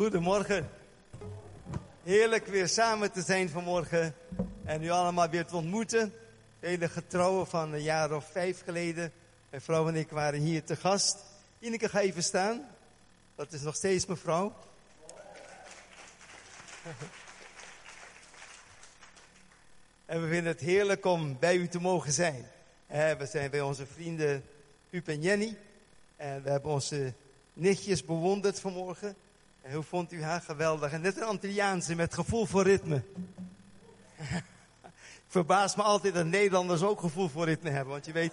Goedemorgen. Heerlijk weer samen te zijn vanmorgen en u allemaal weer te ontmoeten. Vele getrouwen van een jaar of vijf geleden. Mijn vrouw en ik waren hier te gast. Ineke, ga even staan. Dat is nog steeds mevrouw. En we vinden het heerlijk om bij u te mogen zijn. We zijn bij onze vrienden Huub en Jenny. En we hebben onze nichtjes bewonderd vanmorgen. En hoe vond u haar geweldig? En net een Antilliaanse met gevoel voor ritme. Ik verbaas me altijd dat Nederlanders ook gevoel voor ritme hebben. Want je weet,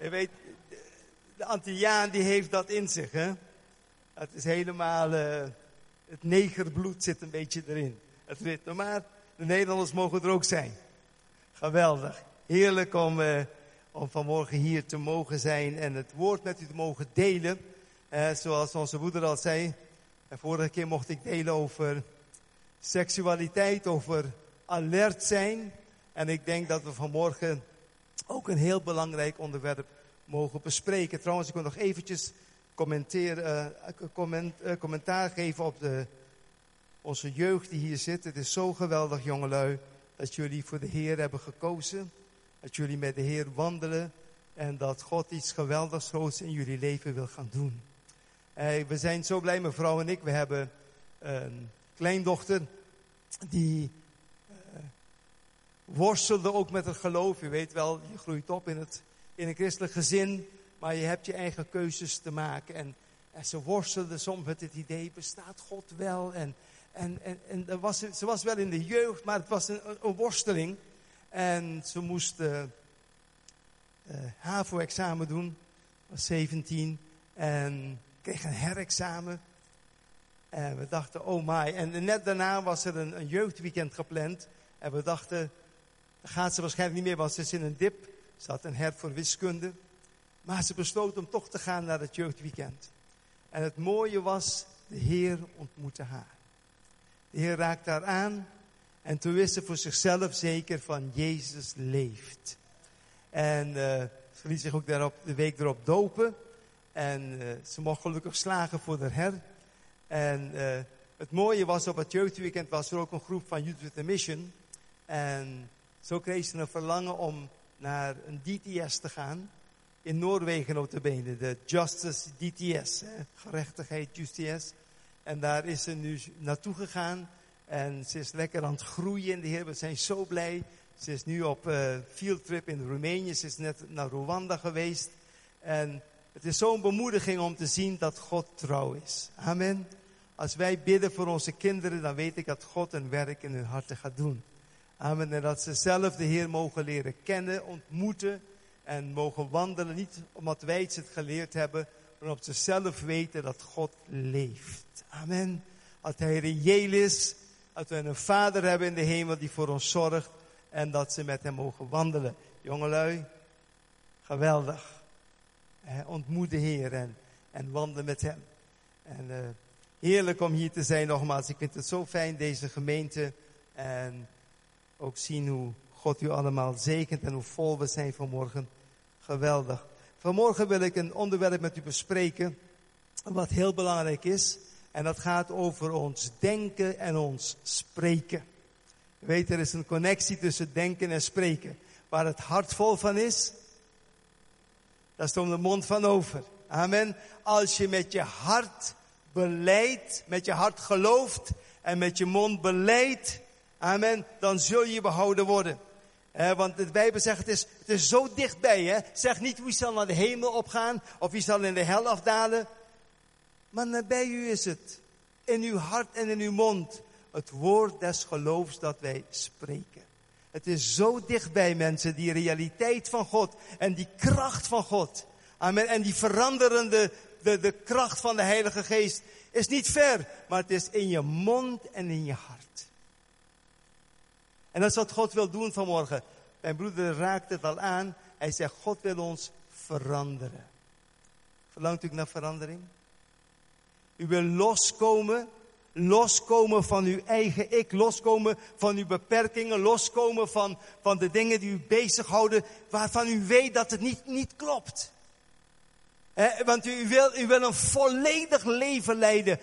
je weet de Antilliaan die heeft dat in zich. Hè? Het is helemaal, uh, het negerbloed zit een beetje erin. Het ritme. Maar de Nederlanders mogen er ook zijn. Geweldig. Heerlijk om, uh, om vanmorgen hier te mogen zijn en het woord met u te mogen delen. Uh, zoals onze moeder al zei, en vorige keer mocht ik delen over seksualiteit, over alert zijn. En ik denk dat we vanmorgen ook een heel belangrijk onderwerp mogen bespreken. Trouwens, ik wil nog eventjes uh, comment, uh, commentaar geven op de, onze jeugd die hier zit. Het is zo geweldig, jongelui, dat jullie voor de Heer hebben gekozen. Dat jullie met de Heer wandelen en dat God iets geweldigs groots in jullie leven wil gaan doen. Hey, we zijn zo blij, mevrouw en ik. We hebben een kleindochter die uh, worstelde ook met het geloof. Je weet wel, je groeit op in, het, in een christelijk gezin, maar je hebt je eigen keuzes te maken. En, ze worstelde soms met het idee, bestaat God wel? En, en, en, en was, ze was wel in de jeugd, maar het was een, worsteling. En ze moest uh, uh, HAVO-examen doen, was 17. En kreeg een herexamen. En we dachten, oh my. En net daarna was er een, een jeugdweekend gepland. En we dachten, dat gaat ze waarschijnlijk niet meer, want ze is in een dip. Ze had een her voor wiskunde. Maar ze besloot om toch te gaan naar het jeugdweekend. En het mooie was, de Heer ontmoette haar. De Heer raakte haar aan. En toen wist ze voor zichzelf zeker van Jezus leeft. En uh, ze liet zich ook daarop, de week erop dopen. En uh, ze mocht gelukkig slagen voor de her. En uh, het mooie was, op het jeugdweekend was er ook een groep van Youth with a Mission. En zo kreeg ze een verlangen om naar een DTS te gaan. In Noorwegen notabene, de Justice DTS, hè, gerechtigheid Justice. En daar is ze nu naartoe gegaan. En ze is lekker aan het groeien in de Heer. We zijn zo blij. Ze is nu op uh, fieldtrip in Roemenië. Ze is net naar Rwanda geweest. En het is zo'n bemoediging om te zien dat God trouw is. Amen. Als wij bidden voor onze kinderen, dan weet ik dat God een werk in hun harten gaat doen. Amen. En dat ze zelf de Heer mogen leren kennen, ontmoeten en mogen wandelen. Niet omdat wij het geleerd hebben, maar omdat ze zelf weten dat God leeft. Amen. Dat Hij reëel is. Dat we een Vader hebben in de hemel die voor ons zorgt. En dat ze met Hem mogen wandelen. Jongelui, geweldig ontmoet de Heer en, en wandel met Hem. En uh, heerlijk om hier te zijn nogmaals. Ik vind het zo fijn, deze gemeente. En ook zien hoe God u allemaal zegent en hoe vol we zijn vanmorgen. Geweldig. Vanmorgen wil ik een onderwerp met u bespreken. Wat heel belangrijk is. En dat gaat over ons denken en ons spreken. weet, er is een connectie tussen denken en spreken. Waar het hart vol van is, daar stond de mond van over. Amen. Als je met je hart beleidt, met je hart gelooft en met je mond beleidt, amen, dan zul je behouden worden. want de Bijbel zegt, het is, het is zo dichtbij. Hè? Zeg niet wie zal naar de hemel opgaan of wie zal in de hel afdalen. Maar nabij u is het. In uw hart en in uw mond. Het woord des geloofs dat wij spreken. Het is zo dichtbij mensen, die realiteit van God en die kracht van God. Amen. En die veranderende, de, de kracht van de Heilige Geest is niet ver, maar het is in je mond en in je hart. En dat is wat God wil doen vanmorgen. Mijn broeder raakt het al aan. Hij zegt, God wil ons veranderen. Verlangt u naar verandering? U wil loskomen Loskomen van uw eigen ik, loskomen van uw beperkingen, loskomen van, van de dingen die u bezighouden, waarvan u weet dat het niet, niet klopt. want u wil, u wil een volledig leven leiden.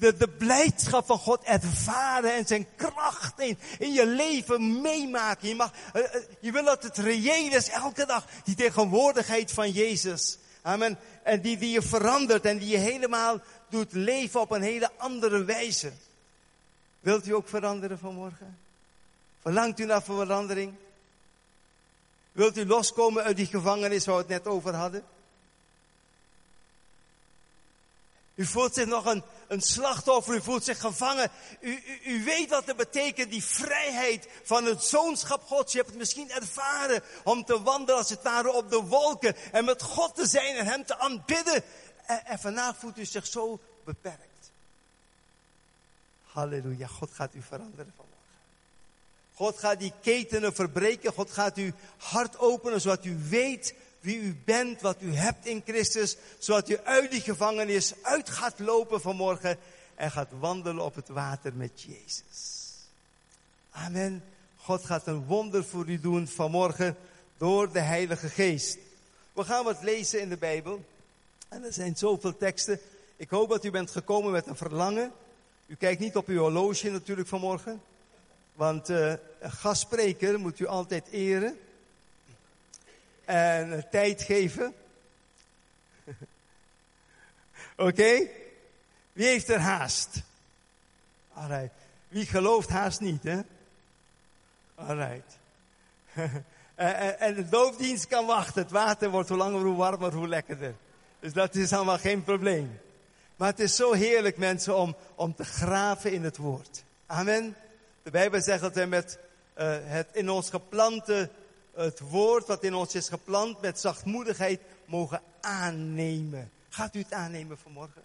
de, de blijdschap van God ervaren en zijn kracht in, in je leven meemaken. Je, mag, uh, je wil dat het reëel is elke dag, die tegenwoordigheid van Jezus. Amen. En die, die je verandert en die je helemaal doet leven op een hele andere wijze. Wilt u ook veranderen vanmorgen? Verlangt u naar verandering? Wilt u loskomen uit die gevangenis waar we het net over hadden? U voelt zich nog een, een slachtoffer, u voelt zich gevangen. U, u, u weet wat het betekent, die vrijheid van het zoonschap Gods. Je hebt het misschien ervaren om te wandelen als het ware op de wolken. En met God te zijn en Hem te aanbidden. En, en vandaag voelt u zich zo beperkt. Halleluja, God gaat u veranderen vanmorgen. God gaat die ketenen verbreken. God gaat uw hart openen, zodat u weet wie u bent, wat u hebt in Christus, zodat u uit die gevangenis uit gaat lopen vanmorgen en gaat wandelen op het water met Jezus. Amen. God gaat een wonder voor u doen vanmorgen door de Heilige Geest. We gaan wat lezen in de Bijbel. En er zijn zoveel teksten. Ik hoop dat u bent gekomen met een verlangen. U kijkt niet op uw horloge natuurlijk vanmorgen. Want uh, een gastspreker moet u altijd eren en tijd geven. Oké? Okay? Wie heeft er haast? Alright. Wie gelooft haast niet, hè? Alright. en de doofdienst kan wachten. Het water wordt hoe langer, hoe warmer, hoe lekkerder. Dus dat is allemaal geen probleem. Maar het is zo heerlijk, mensen, om, om te graven in het woord. Amen. De Bijbel zegt dat wij met uh, het in ons geplante het woord wat in ons is geplant met zachtmoedigheid mogen aannemen. Gaat u het aannemen vanmorgen?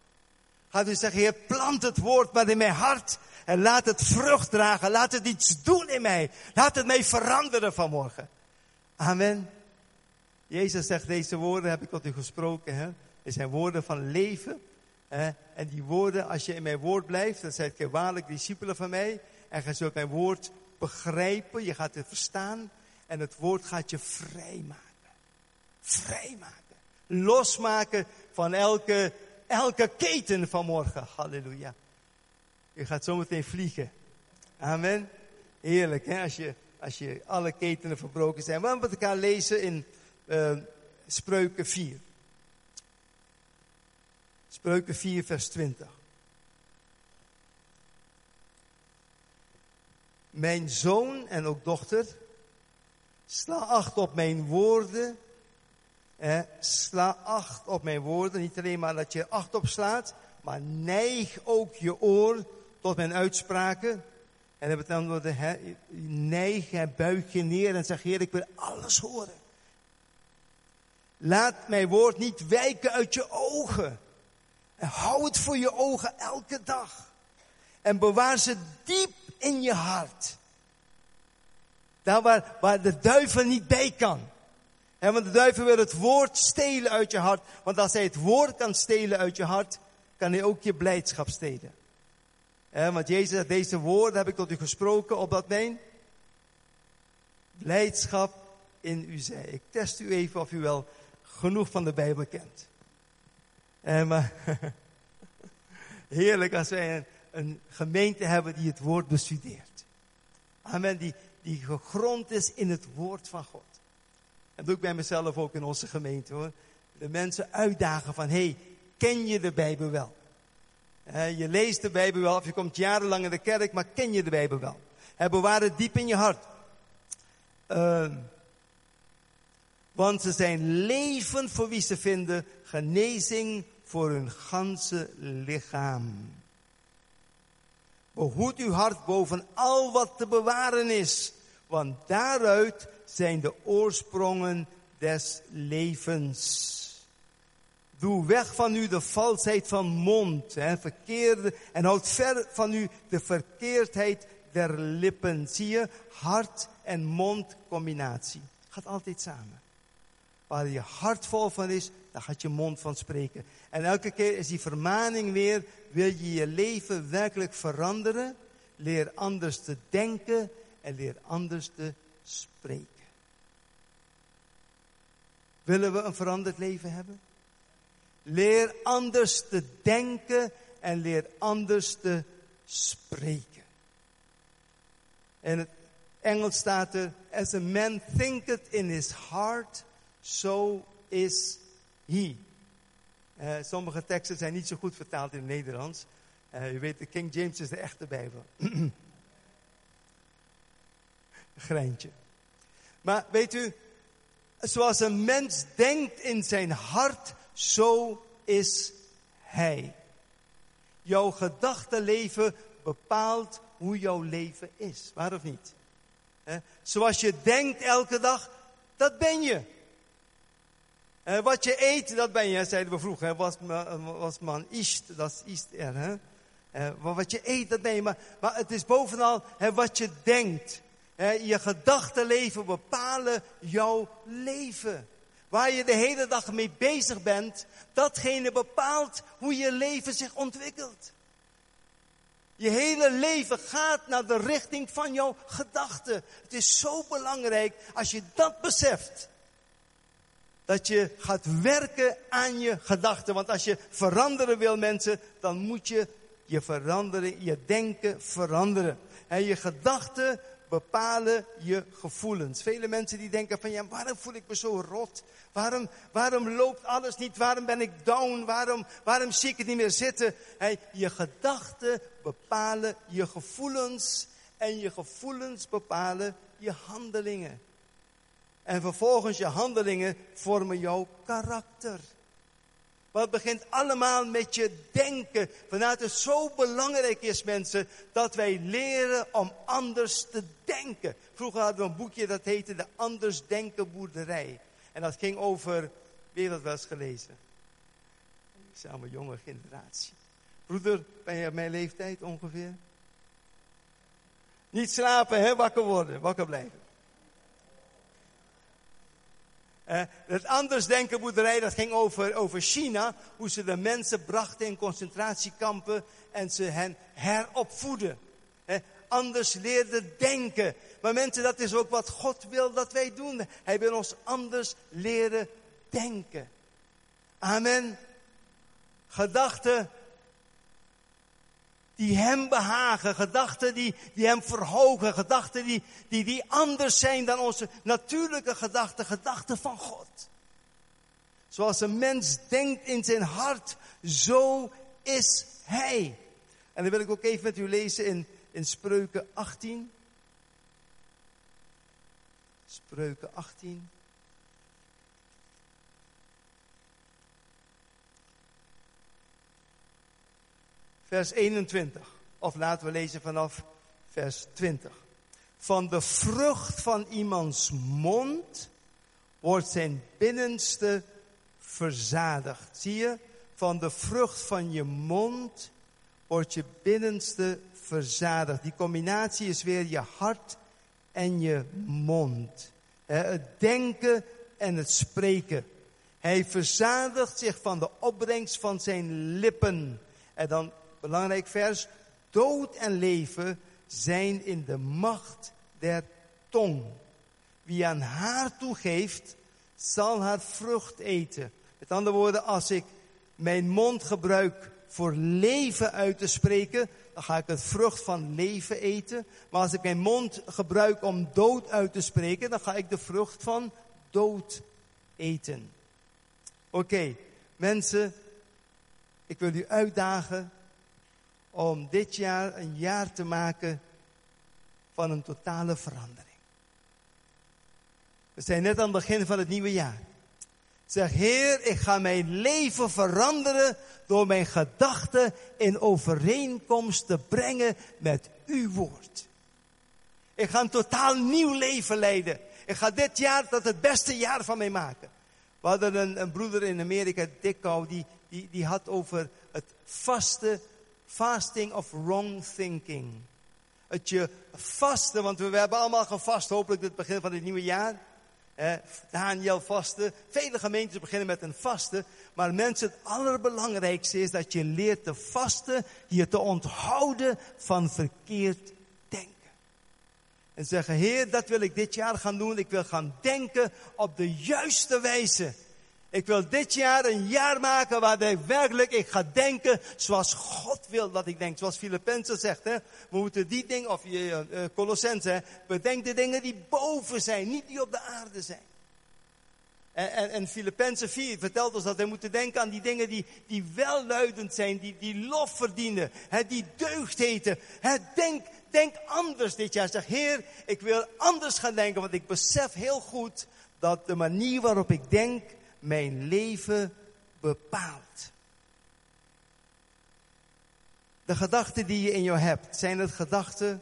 Gaat u zeggen, Heer, plant het woord maar in mijn hart en laat het vrucht dragen. Laat het iets doen in mij. Laat het mij veranderen vanmorgen. Amen. Jezus zegt, deze woorden heb ik tot u gesproken. Hè? Het zijn woorden van leven. Hè? En die woorden, als je in mijn woord blijft, dan zijt ge waarlijk discipelen van mij. En je zult mijn woord begrijpen, je gaat het verstaan. En het woord gaat je vrijmaken. Vrijmaken. Losmaken van elke, elke keten van morgen. Halleluja. Je gaat zometeen vliegen. Amen. Heerlijk? Als je, als je alle ketenen verbroken zijn. We gaan elkaar lezen in uh, Spreuken 4. Spreuken 4, vers 20. Mijn zoon en ook dochter, Sla acht op mijn woorden. Eh, sla acht op mijn woorden. Niet alleen maar dat je acht op slaat, maar neig ook je oor tot mijn uitspraken. En dan betekent dat neig en buig je neer en zeg, Heer, ik wil alles horen. Laat mijn woord niet wijken uit je ogen. En hou het voor je ogen elke dag. En bewaar ze diep in je hart. Daar waar, waar de duivel niet bij kan. En want de duivel wil het woord stelen uit je hart. Want als hij het woord kan stelen uit je hart, kan hij ook je blijdschap stelen. En want Jezus zegt, deze woorden heb ik tot u gesproken, opdat mijn blijdschap in u zij. Ik test u even of u wel genoeg van de Bijbel kent. En maar, heerlijk als wij een, een gemeente hebben die het woord bestudeert. Amen, die, die gegrond is in het woord van God. En dat doe ik bij mezelf ook in onze gemeente hoor. De mensen uitdagen van, hey, ken je de Bijbel wel? je leest de Bijbel wel, of je komt jarenlang in de kerk, maar ken je de Bijbel wel? He, bewaar het diep in je hart. Uh, want ze zijn leven voor wie ze vinden, genezing voor hun ganse lichaam. Behoed uw hart boven al wat te bewaren is, want daaruit zijn de oorsprongen des levens. Doe weg van u de valsheid van mond hè, verkeerde, en houd ver van u de verkeerdheid der lippen. Zie je, hart en mond combinatie. Gaat altijd samen. Waar je hart vol van is, daar gaat je mond van spreken. En elke keer is die vermaning weer, wil je je leven werkelijk veranderen? Leer anders te denken en leer anders te spreken. Willen we een veranderd leven hebben? Leer anders te denken en leer anders te spreken. En het Engels staat er, as a man thinketh in his heart, so is he. Uh, sommige teksten zijn niet zo goed vertaald in het Nederlands. Uh, u weet, de King James is de echte Bijbel. Greintje. Maar weet u, zoals een mens denkt in zijn hart, zo is hij. Jouw gedachtenleven bepaalt hoe jouw leven is. Waar of niet? Zoals je denkt elke dag, dat ben je. Wat je eet, dat ben je, zeiden we vroeger. Was, was man ist, dat is er. Hè? wat je eet, dat ben je. Maar, maar het is bovenal wat je denkt. je gedachtenleven bepalen jouw leven. Waar je de hele dag mee bezig bent, datgene bepaalt hoe je leven zich ontwikkelt. Je hele leven gaat naar de richting van jouw gedachten. Het is zo belangrijk als je dat beseft. Dat je gaat werken aan je gedachten. Want als je veranderen wil, mensen, dan moet je je veranderen, je denken veranderen. En je gedachten bepalen je gevoelens. Vele mensen die denken van ja, waarom voel ik me zo rot? Waarom, waarom loopt alles niet? Waarom ben ik down? Waarom, waarom zie ik het niet meer zitten? Hey, je gedachten bepalen je gevoelens en je gevoelens bepalen je handelingen. En vervolgens je handelingen vormen jouw karakter. Maar het begint allemaal met je denken. Vanuit het zo belangrijk is, mensen, dat wij leren om anders te denken. Vroeger hadden we een boekje dat heette De Anders Denken Boerderij. En dat ging over, wie dat wel eens gelezen? Ik zei een jonge generatie. Broeder, ben je op mijn leeftijd ongeveer? Niet slapen, hè? Wakker worden, wakker blijven. Uh, het anders denken boerderij, dat ging over, over China. Hoe ze de mensen brachten in concentratiekampen en ze hen heropvoeden. Uh, anders leerden denken. Maar mensen, dat is ook wat God wil dat wij doen. Hij wil ons anders leren denken. Amen. Gedachten die hem behagen, gedachten die, die hem verhogen, gedachten die, die, die anders zijn dan onze natuurlijke gedachten, gedachten van God. Zoals een mens denkt in zijn hart, zo is hij. En dan wil ik ook even met u lezen in, in Spreuken 18. Spreuken 18. Vers 21. Of laten we lezen vanaf vers 20. Van de vrucht van iemands mond wordt zijn binnenste verzadigd. Zie je? Van de vrucht van je mond wordt je binnenste verzadigd. Die combinatie is weer je hart en je mond. Het denken en het spreken. Hij verzadigt zich van de opbrengst van zijn lippen. En dan belangrijk vers. Dood en leven zijn in de macht der tong. Wie aan haar toegeeft, zal haar vrucht eten. Met andere woorden, als ik mijn mond gebruik voor leven uit te spreken, dan ga ik het vrucht van leven eten. Maar als ik mijn mond gebruik om dood uit te spreken, dan ga ik de vrucht van dood eten. Oké, mensen, ik wil u uitdagen om dit jaar een jaar te maken van een totale verandering. We zijn net aan het begin van het nieuwe jaar. Zeg, Heer, ik ga mijn leven veranderen door mijn gedachten in overeenkomst te brengen met uw woord. Ik ga een totaal nieuw leven leiden. Ik ga dit jaar tot het beste jaar van mij maken. We hadden een, een broeder in Amerika, Dikkou, die, die, die had over het vaste Fasting of wrong thinking. Het je vasten, want we hebben allemaal gevast, hopelijk het begin van het nieuwe jaar. Eh, Daniel vasten. Vele gemeentes beginnen met een vasten. Maar mensen, het allerbelangrijkste is dat je leert te vasten, je te onthouden van verkeerd denken. En zeggen, Heer, dat wil ik dit jaar gaan doen. Ik wil gaan denken op de juiste wijze. Ik wil dit jaar een jaar maken waar ik werkelijk ik ga denken zoals God wil dat ik denk. Zoals Filippenzen zegt, hè. We moeten die dingen, of uh, Colossense, bedenk de dingen die boven zijn, niet die op de aarde zijn. En, en, en Filippenzen 4 vertelt ons dat wij moeten denken aan die dingen die, die welluidend zijn, die, die lof verdienen, hè, die deugd heten. Hè, denk, denk anders dit jaar. Zeg, Heer, ik wil anders gaan denken, want ik besef heel goed dat de manier waarop ik denk mijn leven bepaalt. De gedachten die je in jou hebt, zijn het gedachten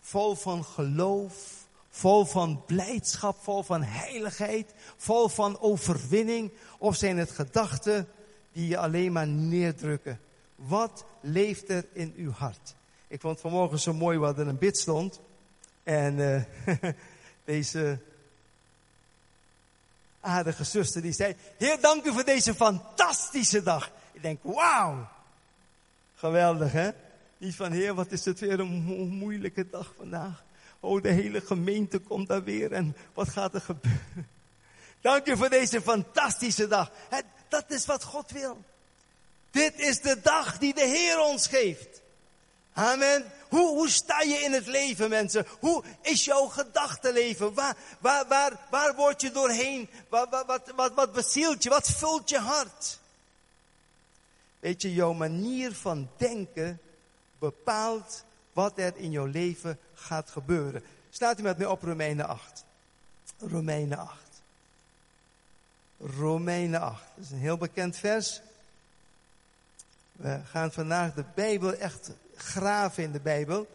vol van geloof, vol van blijdschap, vol van heiligheid, vol van overwinning? Of zijn het gedachten die je alleen maar neerdrukken? Wat leeft er in uw hart? Ik vond vanmorgen zo mooi wat er een bid stond. En uh, deze aardige zuster die zei, Heer dank u voor deze fantastische dag. Ik denk, wauw, geweldig hè. Niet van, Heer wat is het weer een mo moeilijke dag vandaag. Oh, de hele gemeente komt daar weer en wat gaat er gebeuren? Dank u voor deze fantastische dag. Dat is wat God wil. Dit is de dag die de Heer ons geeft. Amen. Hoe, sta je in het leven, mensen? Hoe is jouw gedachtenleven? Waar, waar, waar, waar word je doorheen? Wat, wat, wat bezielt je? Wat vult je hart? Weet je, jouw manier van denken bepaalt wat er in jouw leven gaat gebeuren. Staat u met mij op Romeinen 8. Romeinen 8. Romeinen 8. Dat is een heel bekend vers. We gaan vandaag de Bijbel echt graven in de Bijbel.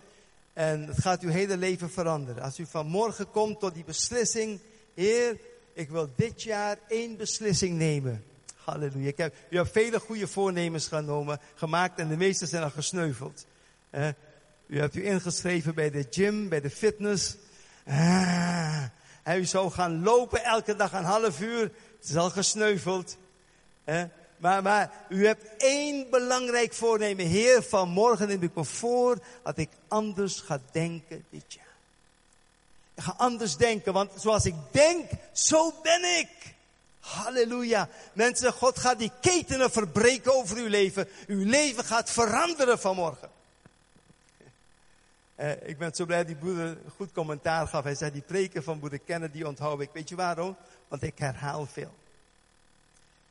En het gaat uw hele leven veranderen. Als u vanmorgen komt tot die beslissing. Heer, ik wil dit jaar één beslissing nemen. Halleluja. U hebt vele goede voornemens genomen, gemaakt en de meeste zijn al gesneuveld. u hebt u ingeschreven bij de gym, bij de fitness. Ah, u zou gaan lopen elke dag een half uur. Het is al gesneuveld. Maar, maar u hebt één belangrijk voornemen. Heer, vanmorgen neem ik me voor dat ik anders ga denken dit jaar. Ik ga anders denken, want zoals ik denk, zo ben ik. Halleluja. Mensen, God gaat die ketenen verbreken over uw leven. Uw leven gaat veranderen vanmorgen. Eh, ik ben zo blij dat die broeder goed commentaar gaf. Hij zei, die preken van broeder Kennen, die onthoud ik. Weet je waarom? Want ik herhaal veel.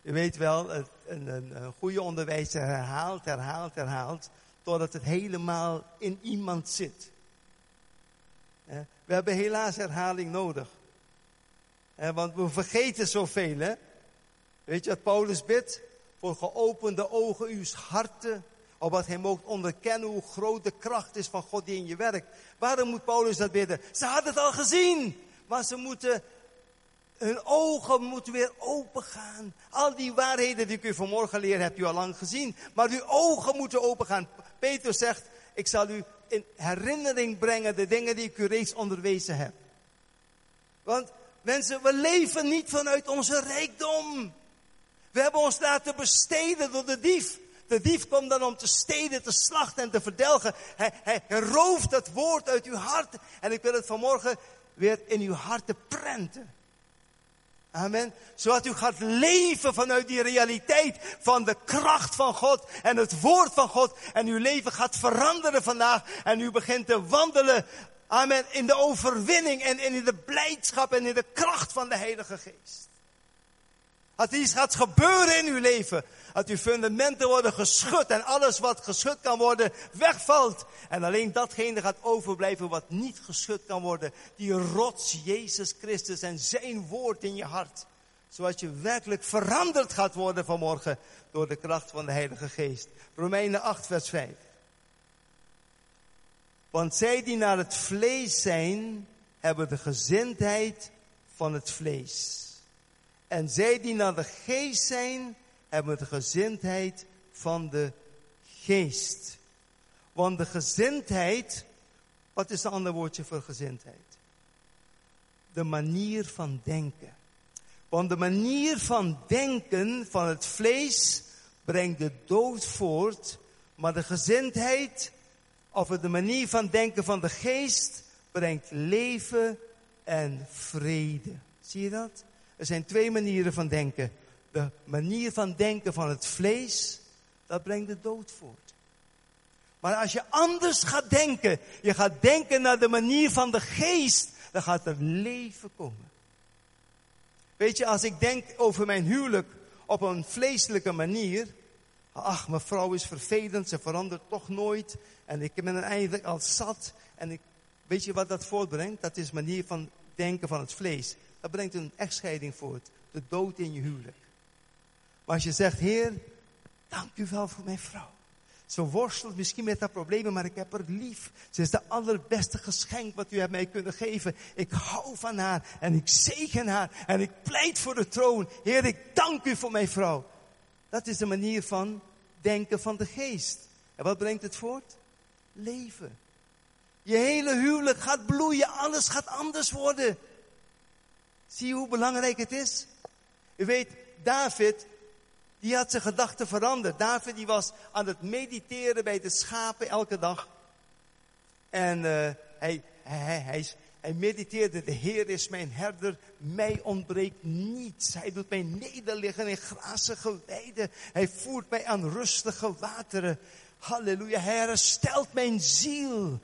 U weet wel, een, een, een goede onderwijzer herhaalt, herhaalt, herhaalt, totdat het helemaal in iemand zit. We hebben helaas herhaling nodig. Want we vergeten zoveel. Hè? Weet je wat Paulus bidt? Voor geopende ogen uw harten, opdat hij moogt onderkennen hoe groot de kracht is van God die in je werkt. Waarom moet Paulus dat bidden? Ze hadden het al gezien, maar ze moeten hun ogen moeten weer open gaan. Al die waarheden die ik u vanmorgen leer, hebt u al lang gezien. Maar uw ogen moeten open gaan. Peter zegt, ik zal u in herinnering brengen de dingen die ik u reeds onderwezen heb. Want mensen, we leven niet vanuit onze rijkdom. We hebben ons laten besteden door de dief. De dief komt dan om te steden, te slachten en te verdelgen. Hij, hij, hij rooft het woord uit uw hart. En ik wil het vanmorgen weer in uw hart te prenten. Amen. Zodat u gaat leven vanuit die realiteit van de kracht van God en het woord van God. En uw leven gaat veranderen vandaag. En u begint te wandelen. Amen. In de overwinning en in de blijdschap en in de kracht van de Heilige Geest. Dat iets gaat gebeuren in uw leven. Dat uw fundamenten worden geschud en alles wat geschud kan worden wegvalt. En alleen datgene gaat overblijven wat niet geschud kan worden. Die rots Jezus Christus en zijn woord in je hart. Zodat je werkelijk veranderd gaat worden vanmorgen door de kracht van de Heilige Geest. Romeinen 8 vers 5. Want zij die naar het vlees zijn, hebben de gezindheid van het vlees. En zij die naar de geest zijn, hebben de gezindheid van de geest. Want de gezindheid, wat is een ander woordje voor gezindheid? De manier van denken. Want de manier van denken van het vlees brengt de dood voort, maar de gezindheid of de manier van denken van de geest brengt leven en vrede. Zie je dat? Er zijn twee manieren van denken. de manier van denken van het vlees, dat brengt de dood voort. Maar als je anders gaat denken, je gaat denken naar de manier van de geest, dan gaat er leven komen. Weet je, als ik denk over mijn huwelijk op een vleeselijke manier, ach, mijn vrouw is vervelend, ze verandert toch nooit, en ik ben eigenlijk al zat, en ik, weet je wat dat voortbrengt? Dat is manier van denken van het vlees. Dat brengt een echtscheiding voort, de dood in je huwelijk. Maar als je zegt, Heer, dank u wel voor mijn vrouw. Ze worstelt misschien met haar problemen, maar ik heb haar lief. Ze is de allerbeste geschenk wat u hebt mij kunnen geven. Ik hou van haar en ik zegen haar en ik pleit voor de troon. Heer, ik dank u voor mijn vrouw. Dat is de manier van denken van de geest. En wat brengt het voort? Leven. Je hele huwelijk gaat bloeien, alles gaat anders worden. Zie je hoe belangrijk het is? U weet, David, die had zijn gedachten veranderd. David die was aan het mediteren bij de schapen elke dag. En uh, hij, hij, hij, hij mediteerde, de Heer is mijn herder, mij ontbreekt niets. Hij doet mij nederliggen in grazige weiden. Hij voert mij aan rustige wateren. Halleluja, hij herstelt mijn ziel.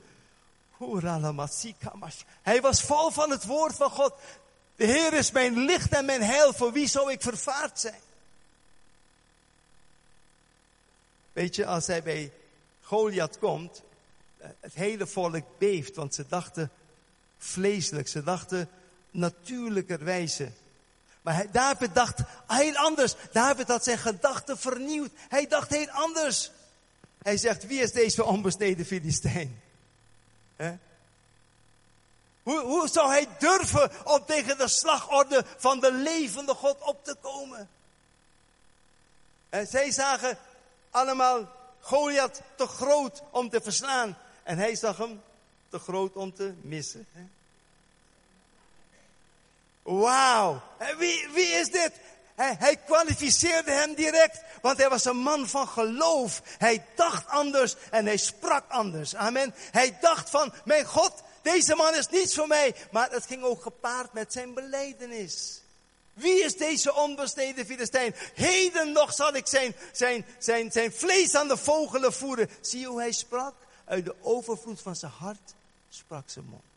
Hij was vol van het woord van God. De Heer is mijn licht en mijn heil. Voor wie zou ik vervaard zijn? Weet je, als hij bij Goliath komt, eh, het hele volk beeft, want ze dachten vleeselijk, ze dachten natuurlijkerwijze. Maar David dacht heel anders. David had zijn gedachten vernieuwd. Hij dacht heel anders. Hij zegt, wie is deze onbesneden Filistijn? Hoe, hoe zou hij durven om tegen de slagorde van de levende God op te komen? En zij zagen allemaal Goliath te groot om te verslaan. En hij zag hem te groot om te missen. Wauw. Wie, wie is dit? Hij, hij kwalificeerde hem direct, want hij was een man van geloof. Hij dacht anders en hij sprak anders. Amen. Hij dacht van, mijn God, deze man is niets voor mij. Maar het ging ook gepaard met zijn beleidenis. Wie is deze onbesneden Filistijn? Heden nog zal ik zijn, zijn, zijn, zijn vlees aan de vogelen voeren. Zie je hoe hij sprak? Uit de overvloed van zijn hart sprak zijn mond.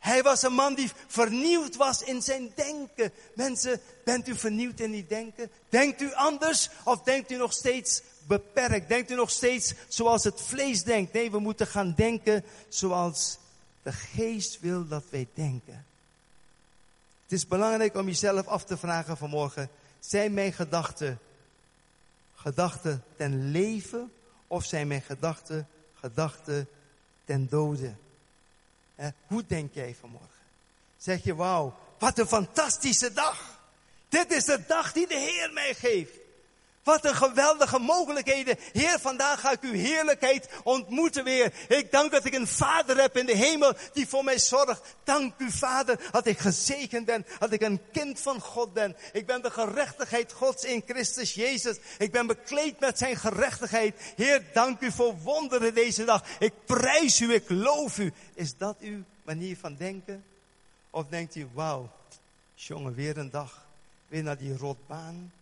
Hij was een man die vernieuwd was in zijn denken. Mensen, bent u vernieuwd in uw denken? Denkt u anders of denkt u nog steeds beperkt? Denkt u nog steeds zoals het vlees denkt? Nee, we moeten gaan denken zoals de geest wil dat wij denken. Het is belangrijk om jezelf af te vragen vanmorgen. Zijn mijn gedachten gedachten ten leven of zijn mijn gedachten gedachten ten dode? Hoe denk jij vanmorgen? Zeg je, wauw, wat een fantastische dag. Dit is de dag die de Heer mij geeft. Wat een geweldige mogelijkheden. Heer, vandaag ga ik uw heerlijkheid ontmoeten weer. Ik dank dat ik een vader heb in de hemel die voor mij zorgt. Dank u vader dat ik gezegend ben. Dat ik een kind van God ben. Ik ben de gerechtigheid Gods in Christus Jezus. Ik ben bekleed met zijn gerechtigheid. Heer, dank u voor wonderen deze dag. Ik prijs u, ik loof u. Is dat uw manier van denken? Of denkt u, wauw, jongen, weer een dag. Weer naar die rotbaan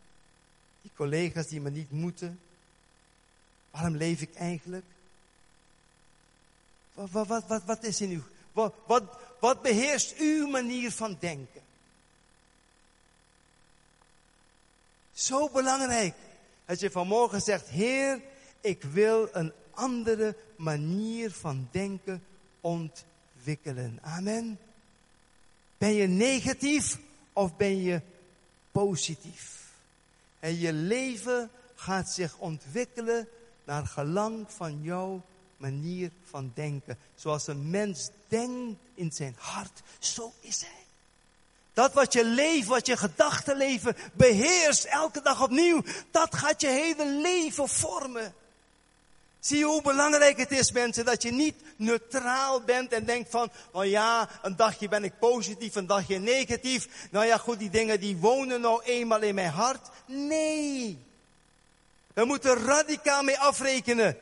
die collega's die me niet moeten. Waarom leef ik eigenlijk? Wat, wat, wat, wat, is in u? Wat, wat, wat beheerst uw manier van denken? Zo belangrijk. Dat je vanmorgen zegt, Heer, ik wil een andere manier van denken ontwikkelen. Amen. Ben je negatief of ben je positief? En je leven gaat zich ontwikkelen naar gelang van jouw manier van denken. Zoals een mens denkt in zijn hart, zo is hij. Dat wat je leven, wat je gedachtenleven beheerst elke dag opnieuw, dat gaat je hele leven vormen. Zie je hoe belangrijk het is, mensen, dat je niet neutraal bent en denkt van, nou ja, een dagje ben ik positief, een dagje negatief. Nou ja, goed, die dingen die wonen nou eenmaal in mijn hart. Nee. We moeten radicaal mee afrekenen.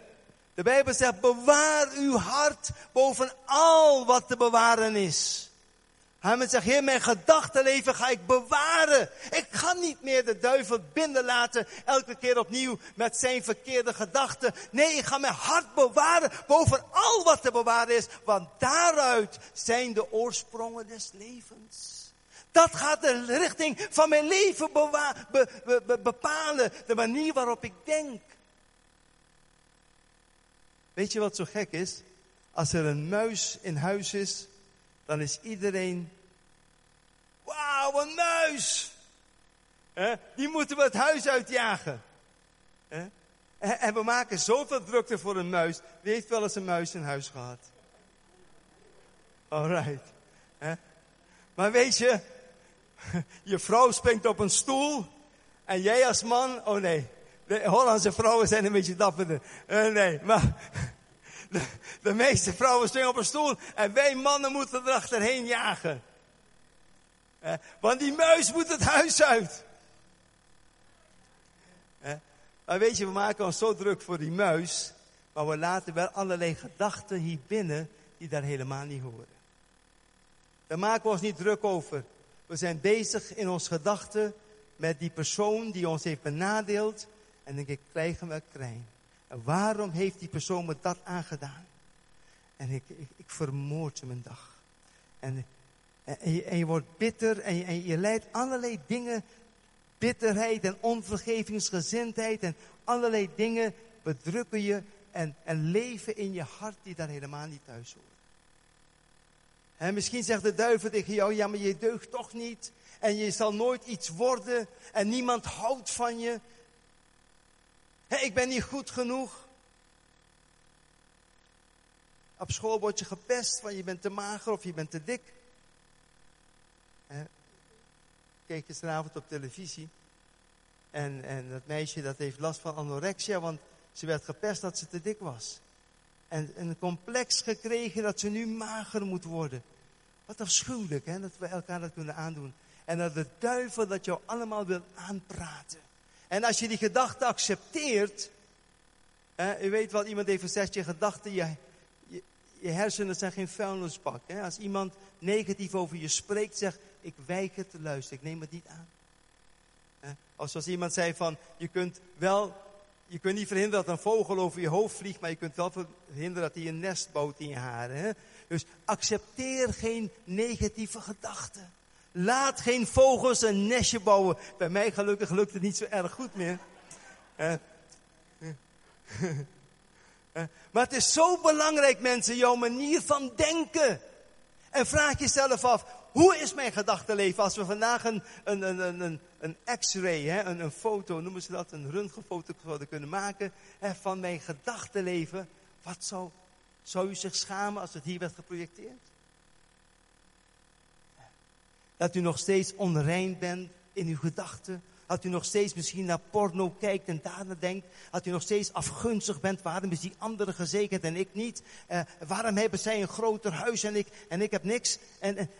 De Bijbel zegt, bewaar uw hart boven al wat te bewaren is. Hij zegt, Heer, mijn gedachtenleven ga ik bewaren. Ik ga niet meer de duivel binnenlaten, elke keer opnieuw met zijn verkeerde gedachten. Nee, ik ga mijn hart bewaren, boven al wat te bewaren is. Want daaruit zijn de oorsprongen des levens. Dat gaat de richting van mijn leven bepalen, de manier waarop ik denk. Weet je wat zo gek is? Als er een muis in huis is, dan is iedereen, wauw, een muis! Die moeten we het huis uitjagen. En we maken zoveel drukte voor een muis. Wie heeft wel eens een muis in huis gehad? Alright. Maar weet je, je vrouw springt op een stoel en jij als man, oh nee, de Hollandse vrouwen zijn een beetje dapperder. Uh, nee, maar de, de, meeste vrouwen springen op een stoel en wij mannen moeten erachterheen jagen. Want die muis moet het huis uit. Maar weet je, we maken ons zo druk voor die muis, maar we laten wel allerlei gedachten hier binnen die daar helemaal niet horen. Daar maken we ons niet druk over. We zijn bezig in ons gedachten met die persoon die ons heeft benadeeld. En denk ik, krijgen we klein. En waarom heeft die persoon me dat aangedaan? En ik, ik, ik vermoord hem een dag. En, en, je, wordt bitter en je, en je leidt allerlei dingen. Bitterheid en onvergevingsgezindheid en allerlei dingen bedrukken je en, en leven in je hart die daar helemaal niet thuis hoort. En misschien zegt de duivel tegen jou, ja maar je deugt toch niet. En je zal nooit iets worden. En niemand houdt van je. ik ben niet goed genoeg. Op school word je gepest van je bent te mager of je bent te dik. He, kijk gisteravond op televisie. En, en dat meisje dat heeft last van anorexia, want ze werd gepest dat ze te dik was. En een complex gekregen dat ze nu mager moet worden. Wat afschuwelijk, hè, dat we elkaar dat kunnen aandoen. En dat de duivel dat jou allemaal wil aanpraten. En als je die gedachte accepteert. Hè, u weet wat iemand heeft gezegd, je gedachten, je, je, je, hersenen zijn geen vuilnisbak. Hè. Als iemand negatief over je spreekt, zeg ik weiger te luisteren, ik neem het niet aan. Als, als iemand zei van, je kunt wel je kunt niet verhinderen dat een vogel over je hoofd vliegt, maar je kunt wel verhinderen dat hij een nest bouwt in je haren. Dus accepteer geen negatieve gedachten. Laat geen vogels een nestje bouwen. Bij mij gelukkig lukt het niet zo erg goed meer. maar het is zo belangrijk, mensen, jouw manier van denken. En vraag jezelf af, hoe is mijn gedachtenleven als we vandaag een, een, een, een, een x-ray, een, een foto, noemen ze dat, een röntgenfoto zouden kunnen maken hè, van mijn gedachtenleven. Wat zou, zou u zich schamen als het hier werd geprojecteerd? Dat u nog steeds onrein bent in uw gedachten. Dat u nog steeds misschien naar porno kijkt en daarna denkt. Dat u nog steeds afgunstig bent. Waarom is die andere gezekerd en ik niet? Uh, waarom hebben zij een groter huis en ik, en ik heb niks? En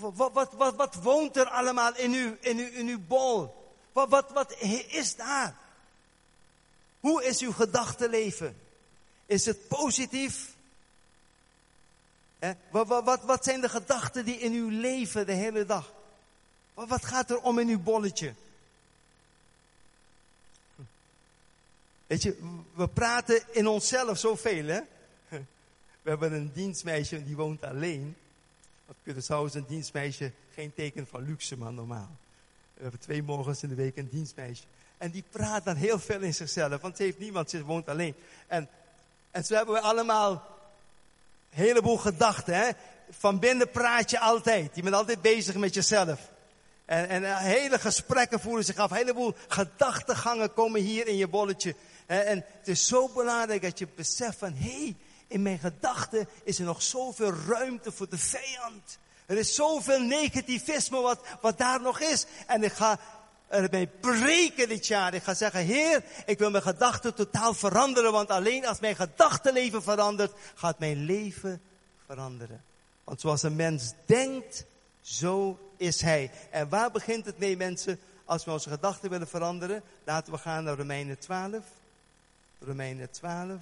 wat, wat, wat, wat woont er allemaal in uw, in uw, in uw bol? Wat, wat, is daar? Hoe is uw gedachtenleven? Is het positief? Wat, wat, wat, wat zijn de gedachten die in uw leven de hele dag? Wat, wat gaat er om in uw bolletje? Weet je, we praten in onszelf zoveel, hè? We hebben een dienstmeisje die woont alleen. Op Curaçao is een dienstmeisje geen teken van luxe, maar normaal. We hebben twee morgens in de week een dienstmeisje. En die praat dan heel veel in zichzelf, want ze heeft niemand, ze woont alleen. En, en zo hebben we allemaal een heleboel gedachten. Hè? Van binnen praat je altijd. Je bent altijd bezig met jezelf. En, en hele gesprekken voeren zich af. Een heleboel gedachtegangen komen hier in je bolletje. En, en het is zo belangrijk dat je beseft van, hé, hey, in mijn gedachten is er nog zoveel ruimte voor de vijand. Er is zoveel negativisme wat, wat daar nog is. En ik ga ermee breken dit jaar. Ik ga zeggen, Heer, ik wil mijn gedachten totaal veranderen. Want alleen als mijn gedachtenleven verandert, gaat mijn leven veranderen. Want zoals een mens denkt, zo is hij. En waar begint het mee, mensen? Als we onze gedachten willen veranderen, laten we gaan naar Romeinen 12. Romeinen 12.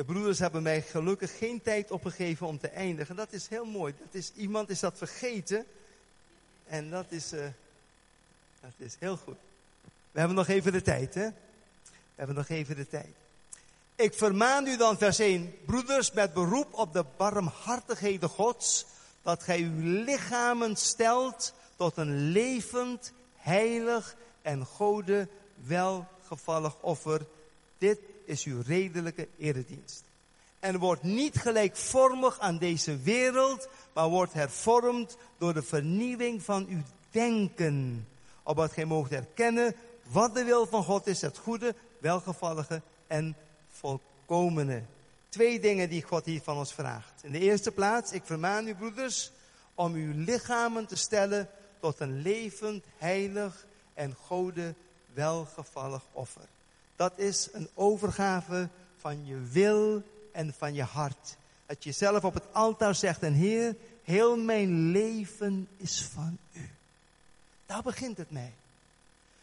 De broeders hebben mij gelukkig geen tijd opgegeven om te eindigen. Dat is heel mooi. Dat is, iemand is dat vergeten. En dat is, uh, dat is heel goed. We hebben nog even de tijd, hè? We hebben nog even de tijd. Ik vermaan u dan, vers 1, broeders, met beroep op de barmhartigheden Gods, dat gij uw lichamen stelt tot een levend, heilig en gode welgevallig offer. Dit is uw redelijke eredienst. En wordt niet gelijkvormig aan deze wereld, maar wordt hervormd door de vernieuwing van uw denken. Opdat gij moogt erkennen wat de wil van God is, het goede, welgevallige en volkomene. Twee dingen die God hier van ons vraagt. In de eerste plaats, ik vermaan u broeders om uw lichamen te stellen tot een levend, heilig en gode welgevallig offer. Dat is een overgave van je wil en van je hart. Dat je zelf op het altaar zegt, en Heer, heel mijn leven is van u. Daar begint het mee.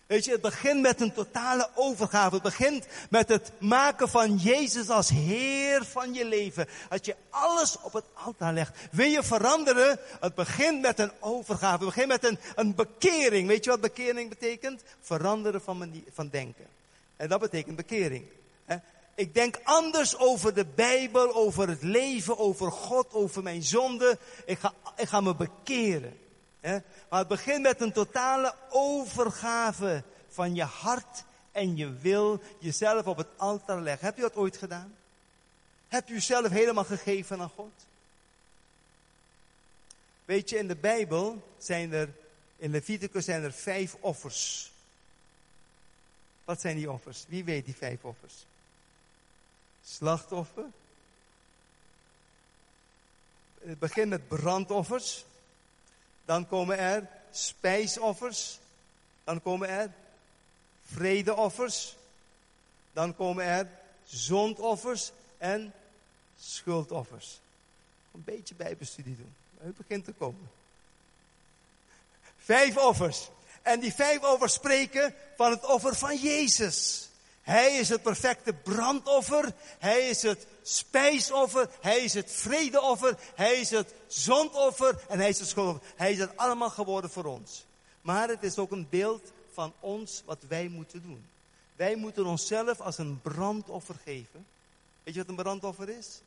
Weet je, het begint met een totale overgave. Het begint met het maken van Jezus als Heer van je leven. Dat je alles op het altaar legt. Wil je veranderen? Het begint met een overgave. Het begint met een, een bekering. Weet je wat bekering betekent? Veranderen van, van denken. En dat betekent bekering. Ik denk anders over de Bijbel, over het leven, over God, over mijn zonde. Ik ga, ik ga me bekeren. Maar het begint met een totale overgave van je hart en je wil jezelf op het altaar leggen. Heb je dat ooit gedaan? Heb je jezelf helemaal gegeven aan God? Weet je, in de Bijbel zijn er, in Leviticus zijn er vijf offers. Wat zijn die offers? Wie weet die vijf offers? Slachtoffer. Het begint met brandoffers. Dan komen er spijsoffers. Dan komen er vredeoffers. Dan komen er zondoffers en schuldoffers. Een beetje bijbestudie doen. Het begint te komen. Vijf offers. En die vijf offers spreken van het offer van Jezus. Hij is het perfecte brandoffer. Hij is het spijsoffer. Hij is het vredeoffer. Hij is het zondoffer. En hij is het schuldoffer. Hij is het allemaal geworden voor ons. Maar het is ook een beeld van ons wat wij moeten doen. Wij moeten onszelf als een brandoffer geven. Weet je wat een brandoffer is?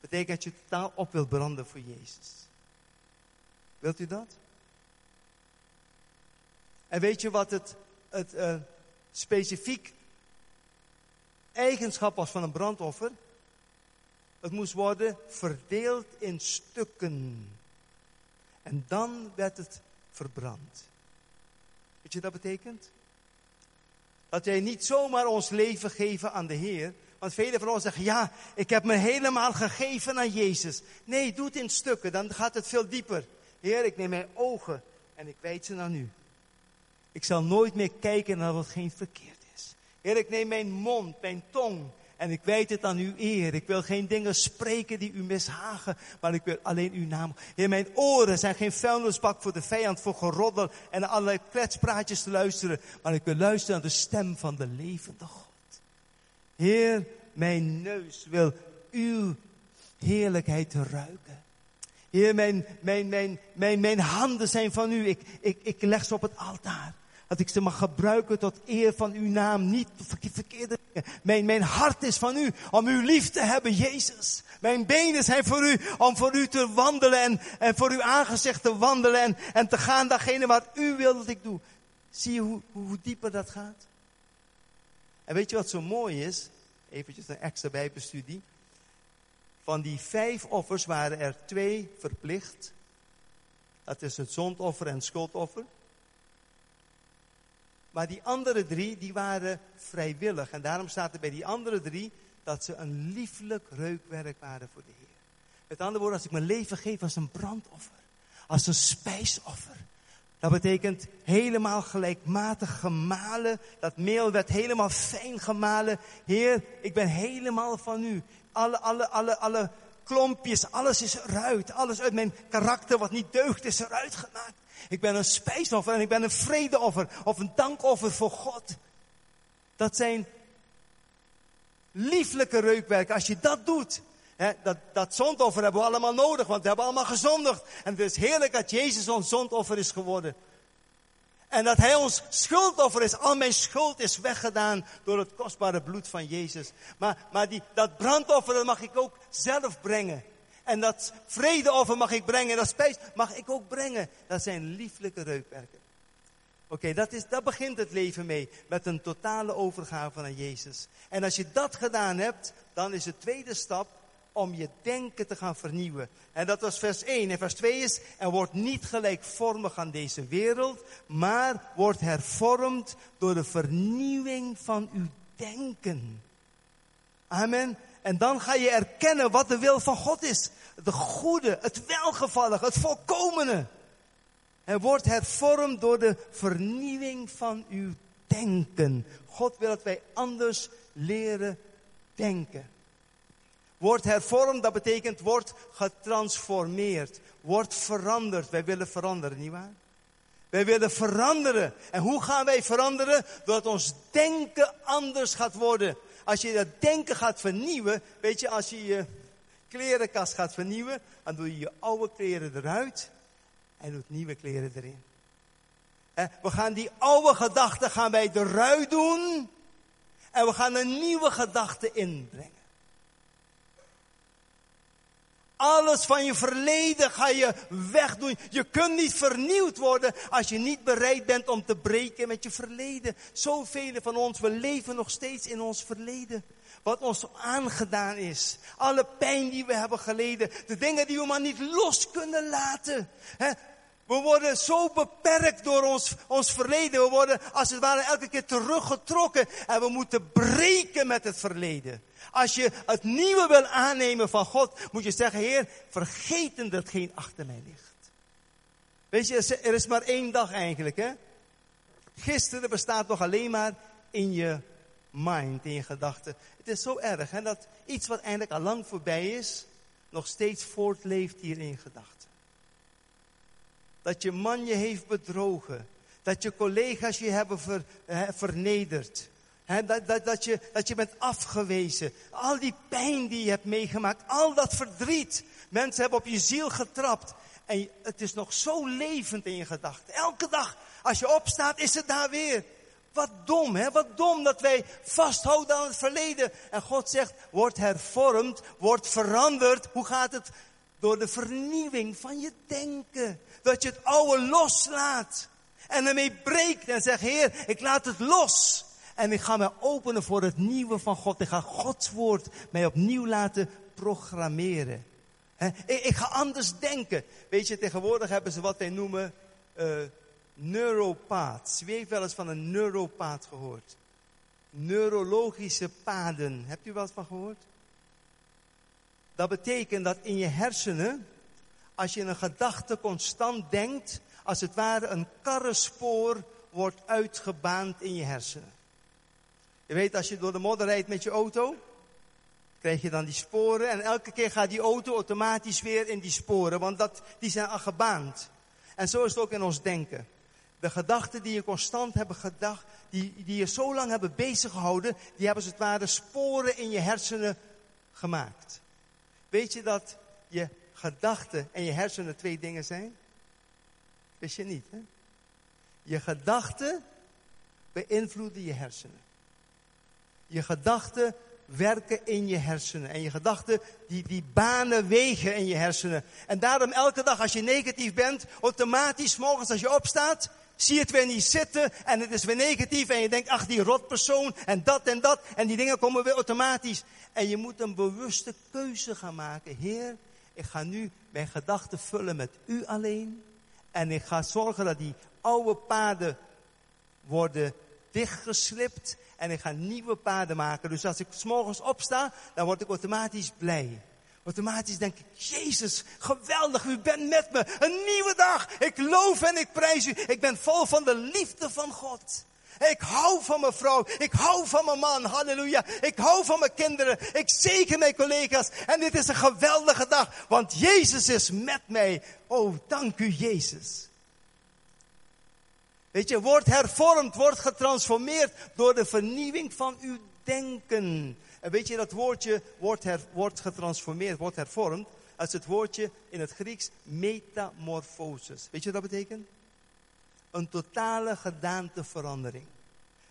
Betekent dat je totaal op wilt branden voor Jezus. Wilt u dat? En weet je wat het, het uh, specifiek eigenschap was van een brandoffer. Het moest worden verdeeld in stukken. En dan werd het verbrand. Weet je wat dat betekent? Dat jij niet zomaar ons leven geven aan de Heer. Want velen van ons zeggen, ja, ik heb me helemaal gegeven aan Jezus. Nee, doe het in stukken, dan gaat het veel dieper. Heer, ik neem mijn ogen en ik wijd ze naar u. Ik zal nooit meer kijken naar wat geen verkeerd Heer, ik neem mijn mond, mijn tong en ik weet het aan uw eer. Ik wil geen dingen spreken die u mishagen, maar ik wil alleen uw naam. Heer, mijn oren zijn geen vuilnisbak voor de vijand, voor geroddel en allerlei kletspraatjes te luisteren. Maar ik wil luisteren naar de stem van de levende God. Heer, mijn neus wil uw heerlijkheid ruiken. Heer, mijn, mijn, mijn, mijn, mijn handen zijn van u. Ik, ik, ik leg ze op het altaar. Dat ik ze mag gebruiken tot eer van uw naam. Niet verkeerde dingen. Mijn, mijn hart is van u om uw lief te hebben, Jezus. Mijn benen zijn voor u om voor u te wandelen en, en voor uw aangezicht te wandelen en, en te gaan datgene wat u wil dat ik doe. Zie je hoe, hoe dieper dat gaat? En weet je wat zo mooi is? Eventjes een extra bijbestudie. Van die vijf offers waren er twee verplicht. Dat is het zondoffer en het schuldoffer. Maar die andere drie, die waren vrijwillig. En daarom staat er bij die andere drie dat ze een lieflijk reukwerk waren voor de Heer. Met andere woorden, als ik mijn leven geef als een brandoffer, als een spijsoffer. Dat betekent helemaal gelijkmatig gemalen. Dat meel werd helemaal fijn gemalen. Heer, ik ben helemaal van u. Alle, alle, alle, alle klompjes, alles is eruit. Alles uit mijn karakter wat niet deugt is eruit gemaakt. Ik ben een spijsoffer en ik ben een vredeoffer of een dankoffer voor God. Dat zijn Lieflijke reukwerk. Als je dat doet, hè, dat, dat zondoffer hebben we allemaal nodig, want we hebben allemaal gezondigd. En het is heerlijk dat Jezus ons zondoffer is geworden. En dat Hij ons schuldoffer is. Al mijn schuld is weggedaan door het kostbare bloed van Jezus. Maar, maar die, dat brandoffer, dat mag ik ook zelf brengen. En dat vredeoffer mag ik brengen. En dat spijs mag ik ook brengen. Dat zijn lieflijke reukwerken. Oké, dat dat, dat begint het leven mee. Met een totale overgave aan Jezus. En als je dat gedaan hebt, dan is de tweede stap om je denken te gaan vernieuwen. En dat was vers 1. En vers 2 is, en wordt niet gelijkvormig aan deze wereld, maar wordt hervormd door de vernieuwing van uw denken. Amen. En dan ga je erkennen wat de wil van God is. De goede, het welgevallige, het volkomene. En wordt hervormd door de vernieuwing van uw denken. God wil dat wij anders leren denken. Wordt hervormd, dat betekent wordt getransformeerd. Wordt veranderd. Wij willen veranderen, nietwaar? Wij willen veranderen. En hoe gaan wij veranderen? Doordat ons denken anders gaat worden. Als je dat denken gaat vernieuwen, weet je, als je je klerenkast gaat vernieuwen, dan doe je je oude kleren eruit en doet nieuwe kleren erin. We gaan die oude gedachten gaan wij eruit doen en we gaan een nieuwe gedachte inbrengen. Alles van je verleden ga je wegdoen. Je kunt niet vernieuwd worden als je niet bereid bent om te breken met je verleden. Zoveel van ons, we leven nog steeds in ons verleden. Wat ons aangedaan is. Alle pijn die we hebben geleden. De dingen die we maar niet los kunnen laten. We worden zo beperkt door ons, ons verleden. We worden als het ware elke keer teruggetrokken. En we moeten breken met het verleden. Als je het nieuwe wil aannemen van God, moet je zeggen, Heer, vergeten dat geen achter mij ligt. Weet je, er is maar één dag eigenlijk, hè? Gisteren bestaat nog alleen maar in je mind, in je gedachten. Het is zo erg, hè, dat iets wat eigenlijk al lang voorbij is, nog steeds voortleeft hier in je gedachten. Dat je man je heeft bedrogen. Dat je collega's je hebben ver, vernederd dat, dat, dat, je, dat je bent afgewezen. Al die pijn die je hebt meegemaakt. Al dat verdriet. Mensen hebben op je ziel getrapt. En het is nog zo levend in je gedachten. Elke dag als je opstaat is het daar weer. Wat dom, hè? Wat dom dat wij vasthouden aan het verleden. En God zegt, wordt hervormd, wordt veranderd. Hoe gaat het? Door de vernieuwing van je denken. Dat je het oude loslaat. En ermee breekt en zegt, Heer, ik laat het los. En ik ga me openen voor het nieuwe van God. Ik ga Gods woord mij opnieuw laten programmeren. ik, ga anders denken. Weet je, tegenwoordig hebben ze wat wij noemen uh, neuropaat. Wie heeft wel eens van een neuropaat gehoord? Neurologische paden. Hebt u wel eens van gehoord? Dat betekent dat in je hersenen, als je een gedachte constant denkt, als het ware een karrenspoor wordt uitgebaand in je hersenen. Je weet, als je door de modder rijdt met je auto, krijg je dan die sporen. En elke keer gaat die auto automatisch weer in die sporen, want dat, die zijn al gebaand. En zo is het ook in ons denken. De gedachten die je constant hebben gedacht, die, die je zo lang hebben bezig gehouden, die hebben als het ware sporen in je hersenen gemaakt. Weet je dat je gedachten en je hersenen twee dingen zijn? Wist je niet, hè? Je gedachten beïnvloeden je hersenen. Je gedachten werken in je hersenen. En je gedachten, die, die banen wegen in je hersenen. En daarom elke dag als je negatief bent, automatisch morgens als je opstaat, zie je het weer niet zitten en het is weer negatief. En je denkt, ach die rotpersoon en dat en dat. En die dingen komen weer automatisch. En je moet een bewuste keuze gaan maken. Heer, ik ga nu mijn gedachten vullen met u alleen. En ik ga zorgen dat die oude paden worden dichtgeslipt en ik ga nieuwe paden maken. Dus als ik s'morgens opsta, dan word ik automatisch blij. Automatisch denk ik, Jezus, geweldig, u bent met me. Een nieuwe dag. Ik loof en ik prijs u. Ik ben vol van de liefde van God. Ik hou van mijn vrouw. Ik hou van mijn man. Halleluja. Ik hou van mijn kinderen. Ik zegen mijn collega's. En dit is een geweldige dag. Want Jezus is met mij. Oh, dank u Jezus. Weet je, wordt hervormd, wordt getransformeerd door de vernieuwing van uw denken. En weet je, dat woordje wordt, wordt getransformeerd, wordt hervormd. Als het woordje in het Grieks metamorphosis. Weet je wat dat betekent? Een totale gedaanteverandering.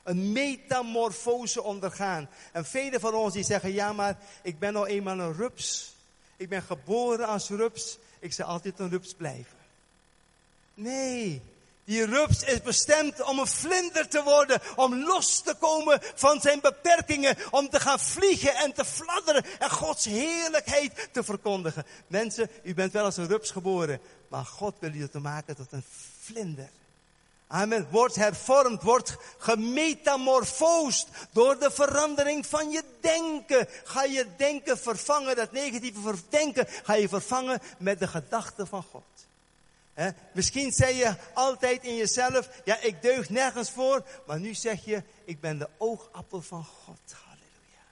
Een metamorfose ondergaan. En velen van ons die zeggen, ja maar ik ben nou eenmaal een rups. Ik ben geboren als rups. Ik zal altijd een rups blijven. Nee, die rups is bestemd om een vlinder te worden, om los te komen van zijn beperkingen, om te gaan vliegen en te fladderen en Gods heerlijkheid te verkondigen. Mensen, u bent wel als een rups geboren, maar God wil u te maken tot een vlinder. Amen. Wordt hervormd, wordt gemetamorfoost door de verandering van je denken. Ga je denken vervangen, dat negatieve denken, ga je vervangen met de gedachten van God. He? Misschien zei je altijd in jezelf, ja ik deug nergens voor, maar nu zeg je, ik ben de oogappel van God. Halleluja.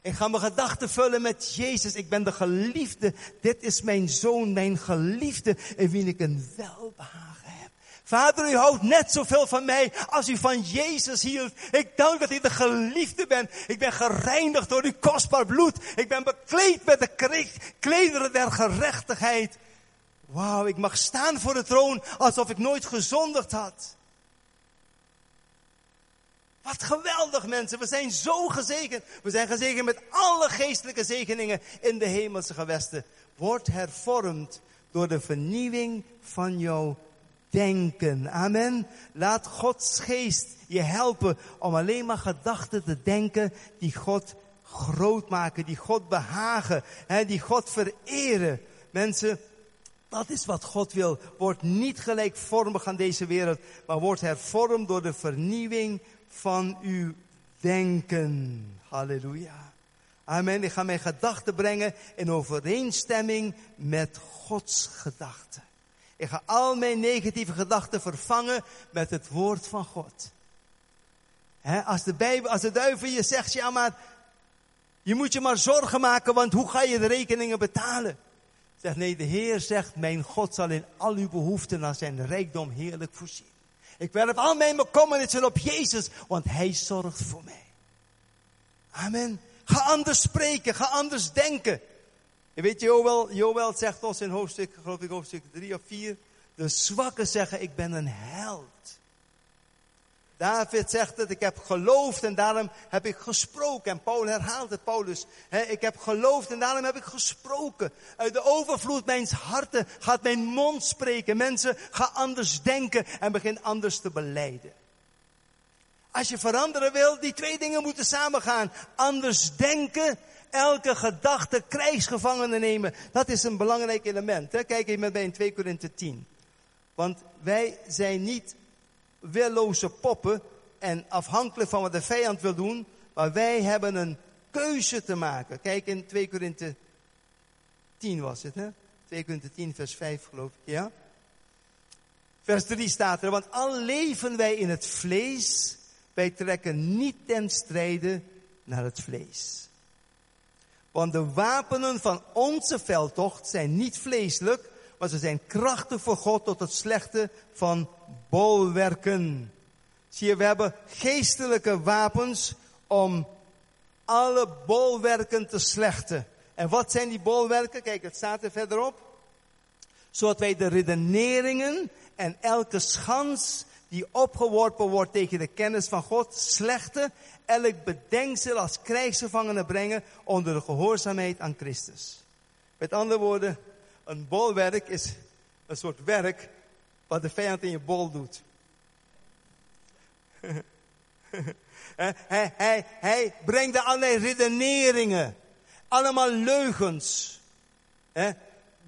Ik ga mijn gedachten vullen met Jezus, ik ben de geliefde. Dit is mijn zoon, mijn geliefde, in wie ik een welbehagen heb. Vader, u houdt net zoveel van mij als u van Jezus hield. Ik dank dat u de geliefde bent. Ik ben gereinigd door uw kostbaar bloed. Ik ben bekleed met de klederen der gerechtigheid. Wauw, ik mag staan voor de troon alsof ik nooit gezondigd had. Wat geweldig mensen, we zijn zo gezegend. We zijn gezegend met alle geestelijke zegeningen in de hemelse gewesten. Word hervormd door de vernieuwing van jouw denken. Amen. Laat Gods geest je helpen om alleen maar gedachten te denken die God groot maken, die God behagen, hè, die God vereren. Mensen, dat is wat God wil. Word niet gelijkvormig aan deze wereld, maar word hervormd door de vernieuwing van uw denken. Halleluja. Amen. Ik ga mijn gedachten brengen in overeenstemming met Gods gedachten. Ik ga al mijn negatieve gedachten vervangen met het woord van God. als, de Bijbel, als de duivel je zegt, ja maar, je moet je maar zorgen maken, want hoe ga je de rekeningen betalen? Zeg nee, de Heer zegt, mijn God zal in al uw behoeften naar zijn rijkdom heerlijk voorzien. Ik werp al mijn bekommernissen op Jezus, want Hij zorgt voor mij. Amen. Ga anders spreken, ga anders denken. Je weet, Joel, Joel zegt ons in hoofdstuk, geloof ik, hoofdstuk 3 of 4. De zwakken zeggen, ik ben een held. David zegt het, ik heb geloofd en daarom heb ik gesproken. En Paul herhaalt het, Paulus. ik heb geloofd en daarom heb ik gesproken. Uit de overvloed mijn harten gaat mijn mond spreken. Mensen, ga anders denken en begin anders te beleiden. Als je veranderen wil, die twee dingen moeten samengaan. Anders denken, elke gedachte krijgsgevangenen nemen. Dat is een belangrijk element. Kijk even met mij in 2 Korinthe 10. Want wij zijn niet willoze poppen en afhankelijk van wat de vijand wil doen. Maar wij hebben een keuze te maken. Kijk in 2 Korinthe 10 was het, hè? 2 Korinthe 10 vers 5 geloof ik, ja? Vers 3 staat er, want al leven wij in het vlees, wij trekken niet ten strijde naar het vlees. Want de wapenen van onze veldtocht zijn niet vleeselijk, maar ze zijn krachtig voor God tot het slechte van bolwerken. Zie je, we hebben geestelijke wapens om alle bolwerken te slechten. En wat zijn die bolwerken? Kijk, het staat er verderop. Zodat wij de redeneringen en elke schans die opgeworpen wordt tegen de kennis van God, slechten, elk bedenksel als krijgsgevangenen brengen onder de gehoorzaamheid aan Christus. Met andere woorden, een bolwerk is een soort werk wat de vijand in je bol doet. hij, brengt er allerlei redeneringen. Allemaal leugens.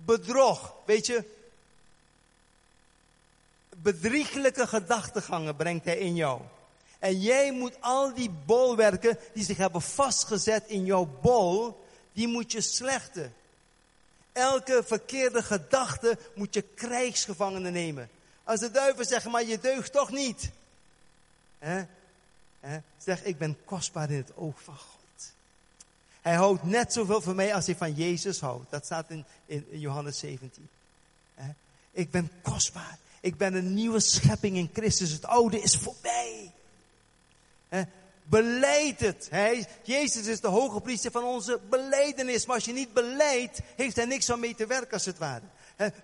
Bedrog. Weet je. Bedrieglijke gedachtegangen brengt hij in jou. En jij moet al die bolwerken die zich hebben vastgezet in jouw bol, die moet je slechten. Elke verkeerde gedachte moet je krijgsgevangenen nemen. Als de duivel zegt, maar je deugt toch niet. He? Zeg, ik ben kostbaar in het oog van God. Hij houdt net zoveel van mij als hij van Jezus houdt. Dat staat in, in, Johannes 17. Ik ben kostbaar. Ik ben een nieuwe schepping in Christus. Het oude is voorbij. Beleid het. Hij, Jezus is de hoge priester van onze beleidenis. Maar als je niet beleidt, heeft hij niks aan mee te werken als het ware.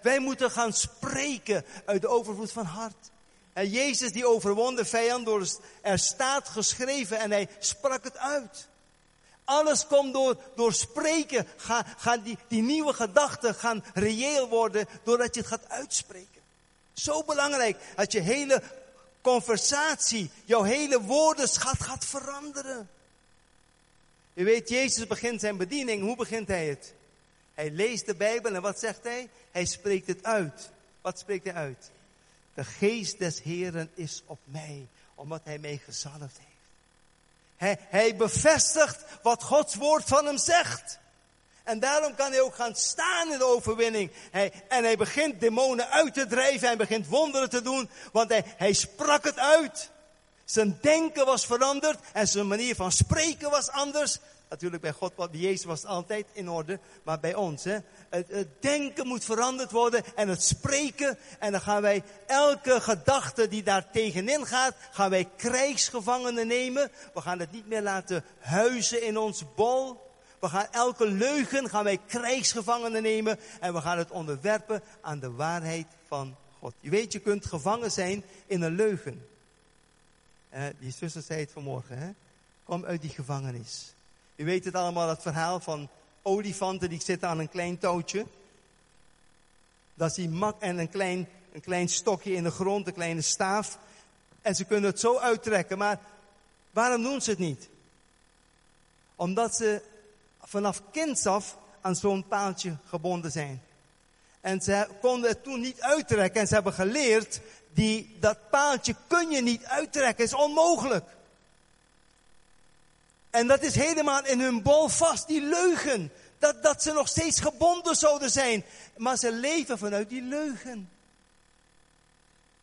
Wij moeten gaan spreken uit de overvloed van hart. En Jezus die overwon de vijand, door, er staat geschreven en hij sprak het uit. Alles komt door, door spreken. Ga, gaan die, die nieuwe gedachten gaan reëel worden doordat je het gaat uitspreken. Zo belangrijk dat je hele conversatie, jouw hele woordenschat gaat veranderen. Je weet, Jezus begint zijn bediening. Hoe begint hij het? Hij leest de Bijbel en wat zegt hij? Hij spreekt het uit. Wat spreekt hij uit? De geest des Heren is op mij, omdat hij mij gezalfd heeft. Hij bevestigt wat Gods woord van hem zegt. En daarom kan hij ook gaan staan in de overwinning. Hij, en hij begint demonen uit te drijven. Hij begint wonderen te doen. Want hij, hij sprak het uit. Zijn denken was veranderd. En zijn manier van spreken was anders. Natuurlijk bij God, bij Jezus was altijd in orde. Maar bij ons, hè. Het, het, denken moet veranderd worden. En het spreken. En dan gaan wij elke gedachte die daar tegenin gaat. Gaan wij krijgsgevangenen nemen. We gaan het niet meer laten huizen in ons bol. We gaan elke leugen gaan wij krijgsgevangenen nemen en we gaan het onderwerpen aan de waarheid van God. Je weet, je kunt gevangen zijn in een leugen. Eh, die zuster zei het vanmorgen, hè? Kom uit die gevangenis. Je weet het allemaal, het verhaal van olifanten die zitten aan een klein touwtje. Dat is mak en een klein, een klein stokje in de grond, een kleine staaf. En ze kunnen het zo uittrekken, maar waarom doen ze het niet? Omdat ze vanaf kinds af aan zo'n paaltje gebonden zijn. En ze konden het toen niet uittrekken. En ze hebben geleerd, die, dat paaltje kun je niet uittrekken. is onmogelijk. En dat is helemaal in hun bol vast, die leugen. Dat, dat ze nog steeds gebonden zouden zijn. Maar ze leven vanuit die leugen.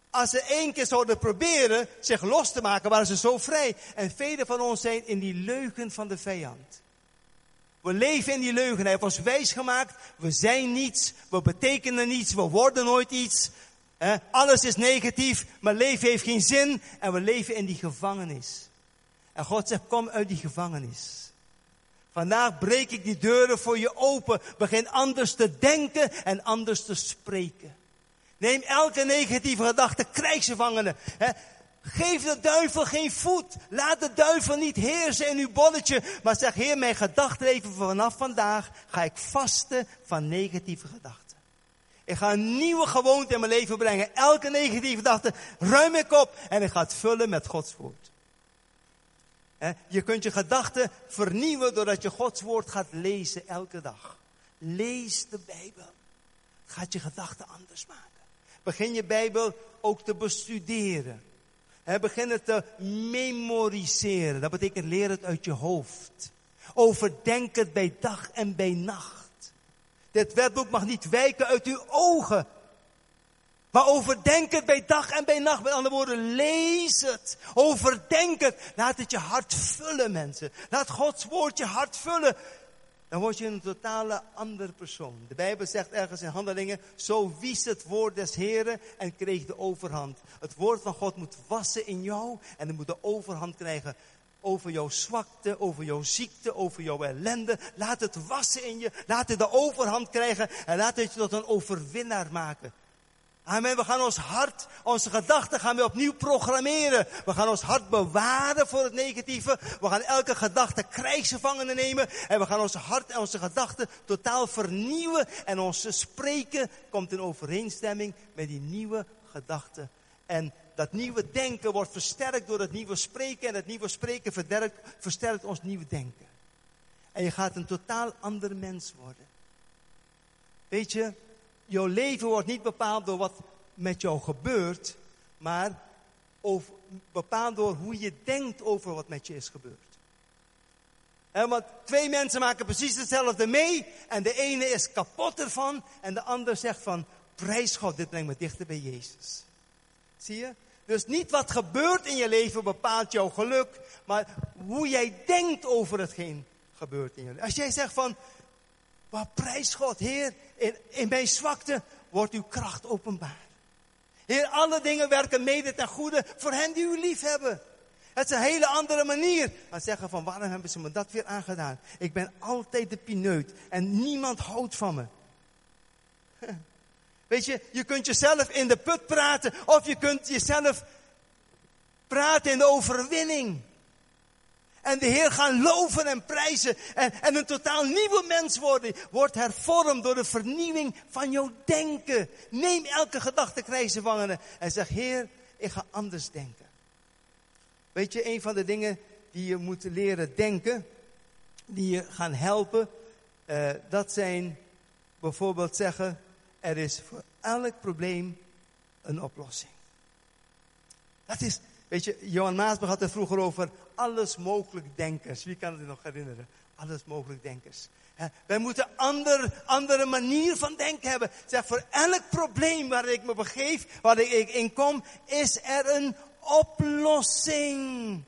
Als ze één keer zouden proberen zich los te maken, waren ze zo vrij. En velen van ons zijn in die leugen van de vijand. We leven in die leugen. Hij heeft ons wijs gemaakt. We zijn niets. We betekenen niets. We worden nooit iets. alles is negatief. Mijn leven heeft geen zin. En we leven in die gevangenis. En God zegt, kom uit die gevangenis. Vandaag breek ik die deuren voor je open. Begin anders te denken en anders te spreken. Neem elke negatieve gedachte, krijgsgevangenen. Geef de duivel geen voet. Laat de duivel niet heersen in uw bolletje. Maar zeg, Heer, mijn gedachten vanaf vandaag ga ik vasten van negatieve gedachten. Ik ga een nieuwe gewoonte in mijn leven brengen. Elke negatieve gedachte ruim ik op en ik ga het vullen met Gods woord. Je kunt je gedachten vernieuwen doordat je Gods woord gaat lezen elke dag. Lees de Bijbel. Gaat je gedachten anders maken. Begin je Bijbel ook te bestuderen. He, begin het te memoriseren. Dat betekent leer het uit je hoofd. Overdenk het bij dag en bij nacht. Dit wetboek mag niet wijken uit uw ogen. Maar overdenk het bij dag en bij nacht. Met andere woorden, lees het. Overdenk het. Laat het je hart vullen, mensen. Laat Gods woord je hart vullen dan word je een totale andere persoon. De Bijbel zegt ergens in handelingen, zo wies het woord des Heren en kreeg de overhand. Het woord van God moet wassen in jou en het moet de overhand krijgen over jouw zwakte, over jouw ziekte, over jouw ellende. Laat het wassen in je, laat het de overhand krijgen en laat het je tot een overwinnaar maken. Amen. We gaan ons hart, onze gedachten gaan we opnieuw programmeren. We gaan ons hart bewaren voor het negatieve. We gaan elke gedachte krijgsgevangenen nemen. En we gaan ons hart en onze gedachten totaal vernieuwen. En onze spreken komt in overeenstemming met die nieuwe gedachten. En dat nieuwe denken wordt versterkt door het nieuwe spreken. En het nieuwe spreken versterkt ons nieuwe denken. En je gaat een totaal ander mens worden. Weet je, jouw leven wordt niet bepaald door wat met jou gebeurt, maar bepaald door hoe je denkt over wat met je is gebeurd. En want twee mensen maken precies hetzelfde mee en de ene is kapot ervan en de ander zegt van prijs God, dit brengt me dichter bij Jezus. Zie je? Dus niet wat gebeurt in je leven bepaalt jouw geluk, maar hoe jij denkt over hetgeen gebeurt in je leven. Als jij zegt van, maar prijs God, Heer, in, in mijn zwakte wordt uw kracht openbaar. Heer, alle dingen werken mede ten goede voor hen die u lief hebben. Het is een hele andere manier. Dan zeggen van, waarom hebben ze me dat weer aangedaan? Ik ben altijd de pineut en niemand houdt van me. Weet je, je kunt jezelf in de put praten of je kunt jezelf praten in de overwinning. En de Heer gaan loven en prijzen en, en een totaal nieuwe mens worden. Wordt hervormd door de vernieuwing van jouw denken. Neem elke gedachte krijgsgevangene en zeg, Heer, ik ga anders denken. Weet je, een van de dingen die je moet leren denken, die je gaan helpen, uh, dat zijn bijvoorbeeld zeggen, er is voor elk probleem een oplossing. Dat is, weet je, Johan Maasberg had het vroeger over alles mogelijk denkers. Wie kan het nog herinneren? Alles mogelijk denkers. wij moeten een andere manier van denken hebben. Zeg, voor elk probleem waar ik me begeef, waar ik in kom, is er een oplossing.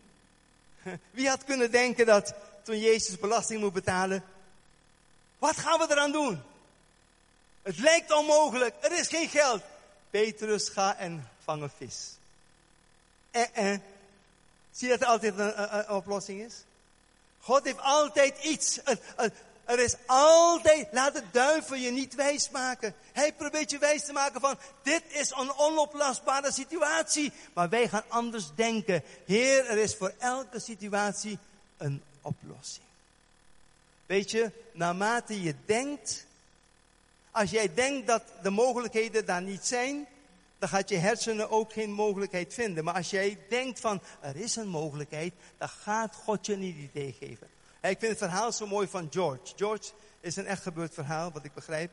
Wie had kunnen denken dat toen Jezus belasting moet betalen, wat gaan we eraan doen? Het lijkt onmogelijk, er is geen geld. Petrus, ga en vang een vis. Eh, eh. Zie je dat er altijd een, oplossing is? God heeft altijd iets. er is altijd, laat de duivel je niet wijs maken. Hij probeert je wijs te maken van, dit is een onoplosbare situatie. Maar wij gaan anders denken. Heer, er is voor elke situatie een oplossing. Weet je, naarmate je denkt, als jij denkt dat de mogelijkheden daar niet zijn, dan gaat je hersenen ook geen mogelijkheid vinden. Maar als jij denkt van, er is een mogelijkheid, dan gaat God je niet idee geven. ik vind het verhaal zo mooi van George. George is een echt gebeurd verhaal, wat ik begrijp.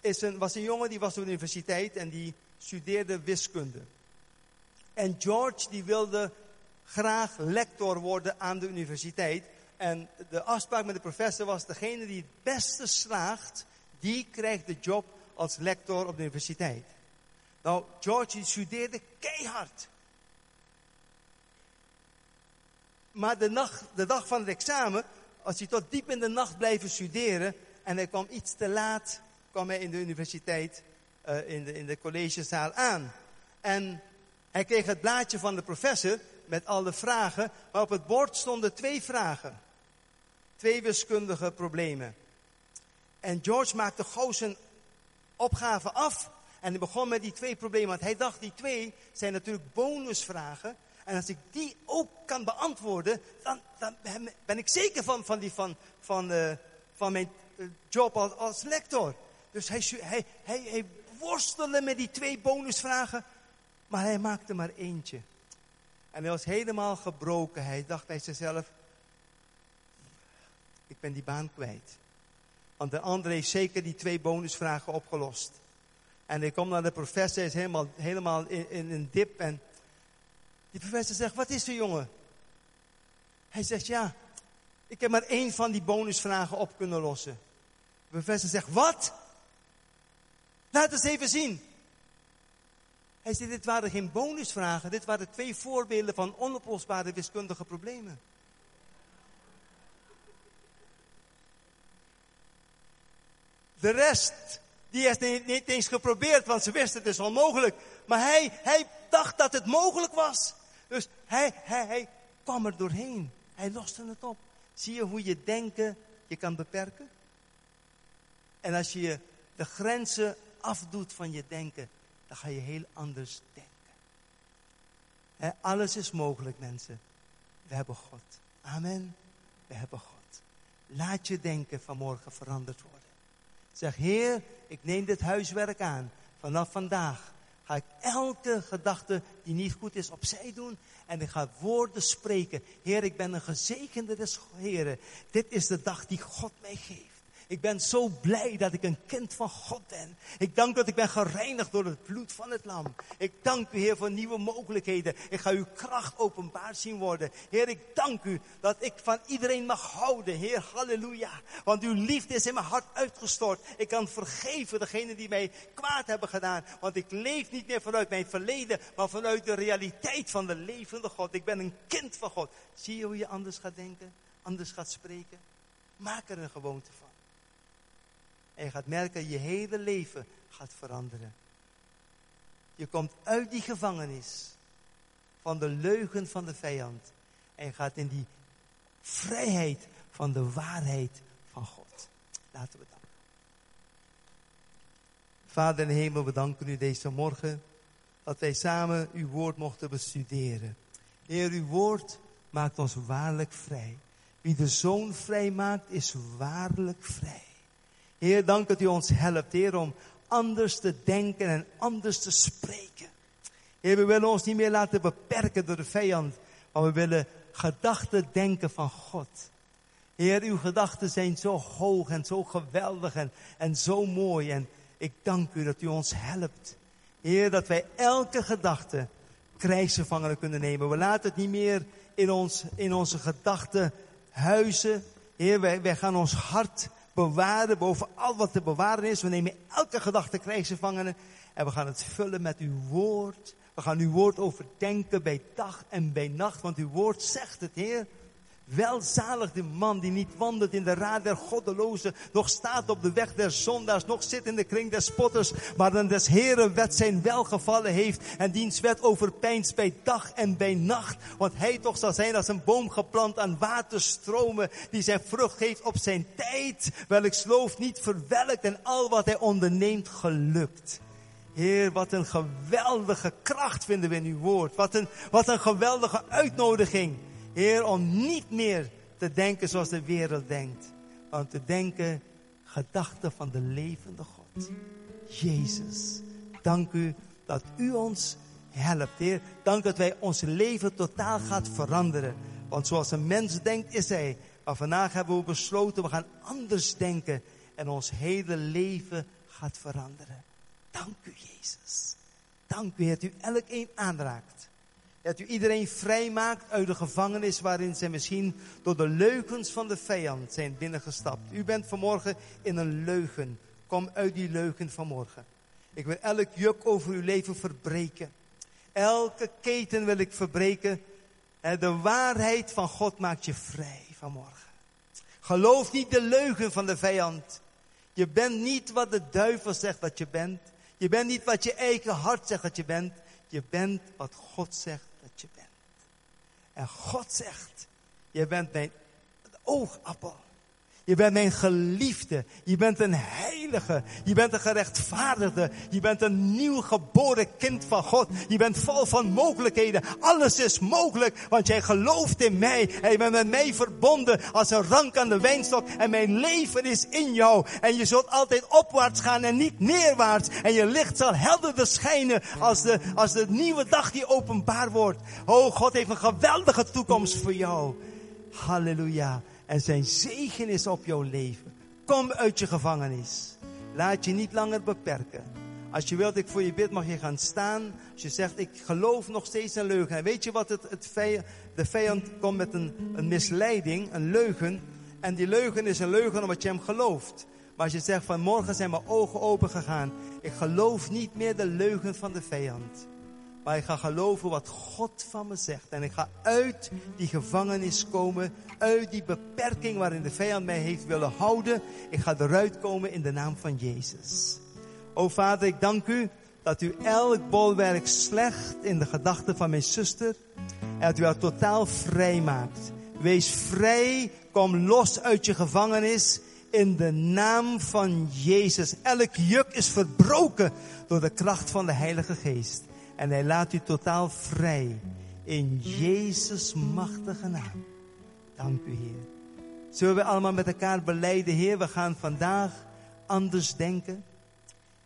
Is een, was een jongen die was op de universiteit en die studeerde wiskunde. En George die wilde graag lector worden aan de universiteit. En de afspraak met de professor was, degene die het beste slaagt, die krijgt de job als lector op de universiteit. Nou, George studeerde keihard. Maar de, nacht, de dag van het examen, als hij tot diep in de nacht blijven studeren en hij kwam iets te laat, kwam hij in de universiteit, uh, in, de, in de collegezaal aan. En hij kreeg het blaadje van de professor met alle vragen, maar op het bord stonden twee vragen. Twee wiskundige problemen. En George maakte gauw zijn opgave af en hij begon met die twee problemen. Want hij dacht, die twee zijn natuurlijk bonusvragen. En als ik die ook kan beantwoorden, dan, dan ben ik zeker van, van, die, van, van, uh, van mijn uh, job als, als lector. Dus hij, hij, hij, hij worstelde met die twee bonusvragen. Maar hij maakte maar eentje. En hij was helemaal gebroken. Hij dacht bij zichzelf, ik ben die baan kwijt. Want de andere heeft zeker die twee bonusvragen opgelost. En hij komt naar de professor, is helemaal, helemaal in, in een dip. En die professor zegt, wat is er jongen? Hij zegt, ja, ik heb maar één van die bonusvragen op kunnen lossen. De professor zegt, wat? Laat eens even zien. Hij zegt, dit waren geen bonusvragen, dit waren twee voorbeelden van onoplosbare wiskundige problemen. De rest die heeft niet, niet eens geprobeerd, want ze wisten het is onmogelijk. Maar hij, hij dacht dat het mogelijk was. Dus hij, hij, hij kwam er doorheen. Hij loste het op. Zie je hoe je denken je kan beperken? En als je de grenzen afdoet van je denken, dan ga je heel anders denken. alles is mogelijk, mensen. We hebben God. Amen. We hebben God. Laat je denken vanmorgen veranderd worden. Zeg, Heer, ik neem dit huiswerk aan. Vanaf vandaag ga ik elke gedachte die niet goed is opzij doen. En ik ga woorden spreken. Heer, ik ben een gezegende des Heren. Dit is de dag die God mij geeft. Ik ben zo blij dat ik een kind van God ben. Ik dank dat ik ben gereinigd door het bloed van het lam. Ik dank u, Heer, voor nieuwe mogelijkheden. Ik ga uw kracht openbaar zien worden. Heer, ik dank u dat ik van iedereen mag houden. Heer, halleluja. Want uw liefde is in mijn hart uitgestort. Ik kan vergeven degenen die mij kwaad hebben gedaan. Want ik leef niet meer vanuit mijn verleden, maar vanuit de realiteit van de levende God. Ik ben een kind van God. Zie je hoe je anders gaat denken? Anders gaat spreken? Maak er een gewoonte van. En je gaat merken, je hele leven gaat veranderen. Je komt uit die gevangenis van de leugen van de vijand. En gaat in die vrijheid van de waarheid van God. Laten we danken. Vader in de hemel, we danken u deze morgen dat wij samen uw woord mochten bestuderen. Heer, uw woord maakt ons waarlijk vrij. Wie de zoon vrij maakt, is waarlijk vrij. Heer, dank dat u ons helpt, Heer, om anders te denken en anders te spreken. Heer, we willen ons niet meer laten beperken door de vijand, maar we willen gedachten denken van God. Heer, uw gedachten zijn zo hoog en zo geweldig en, en zo mooi. En ik dank u dat u ons helpt. Heer, dat wij elke gedachte krijgsgevangenen kunnen nemen. We laten het niet meer in, ons, in onze gedachten huizen. Heer, wij, wij gaan ons hart bewaren boven al wat te bewaren is. We nemen elke gedachte krijgsgevangenen en we gaan het vullen met uw woord. We gaan uw woord overdenken bij dag en bij nacht, want uw woord zegt het, Heer. Welzalig de man die niet wandelt in de raad der goddelozen, nog staat op de weg der zondaars, nog zit in de kring der spotters, maar dan des Heeren wet zijn welgevallen heeft en diens wet overpijnst bij dag en bij nacht. Want hij toch zal zijn als een boom geplant aan waterstromen, die zijn vrucht geeft op zijn tijd, welk sloof niet verwelkt en al wat hij onderneemt gelukt. Heer, wat een geweldige kracht vinden we in uw woord. Wat een, wat een geweldige uitnodiging. Heer, om niet meer te denken zoals de wereld denkt. Maar om te denken gedachten van de levende God. Jezus, dank u dat u ons helpt, Heer. Dank dat wij ons leven totaal gaat veranderen. Want zoals een mens denkt, is hij. Maar vandaag hebben we besloten, we gaan anders denken. En ons hele leven gaat veranderen. Dank u, Jezus. Dank u dat u elk een aanraakt. Dat u iedereen vrijmaakt uit de gevangenis waarin ze misschien door de leugens van de vijand zijn binnengestapt. U bent vanmorgen in een leugen. Kom uit die leugen vanmorgen. Ik wil elk juk over uw leven verbreken. Elke keten wil ik verbreken. De waarheid van God maakt je vrij vanmorgen. Geloof niet de leugen van de vijand. Je bent niet wat de duivel zegt dat je bent. Je bent niet wat je eigen hart zegt dat je bent. Je bent wat God zegt. En God zegt, je bent mijn oogappel. Je bent mijn geliefde. Je bent een heilige. Je bent een gerechtvaardigde. Je bent een nieuw geboren kind van God. Je bent vol van mogelijkheden. Alles is mogelijk, want jij gelooft in mij. En je bent met mij verbonden als een rank aan de wijnstok. En mijn leven is in jou. En je zult altijd opwaarts gaan en niet neerwaarts. En je licht zal helderder schijnen als de, als de nieuwe dag die openbaar wordt. Oh, God heeft een geweldige toekomst voor jou. Halleluja en zijn zegen is op jouw leven. Kom uit je gevangenis. Laat je niet langer beperken. Als je wilt, ik voor je bid, mag je gaan staan. Als je zegt, ik geloof nog steeds in leugen. En weet je wat het, het de vijand komt met een, een misleiding, een leugen. En die leugen is een leugen omdat je hem gelooft. Maar als je zegt, vanmorgen zijn mijn ogen open gegaan. Ik geloof niet meer de leugen van de vijand. Maar ik ga geloven wat God van me zegt. En ik ga uit die gevangenis komen. Uit die beperking waarin de vijand mij heeft willen houden. Ik ga eruit komen in de naam van Jezus. O Vader, ik dank u dat u elk bolwerk slecht in de gedachten van mijn zuster. En dat u haar totaal vrij maakt. Wees vrij, kom los uit je gevangenis. In de naam van Jezus. Elk juk is verbroken door de kracht van de Heilige Geest. En hij laat u totaal vrij. In Jezus machtige naam. Dank u Heer. Zullen we allemaal met elkaar beleiden, Heer, we gaan vandaag anders denken.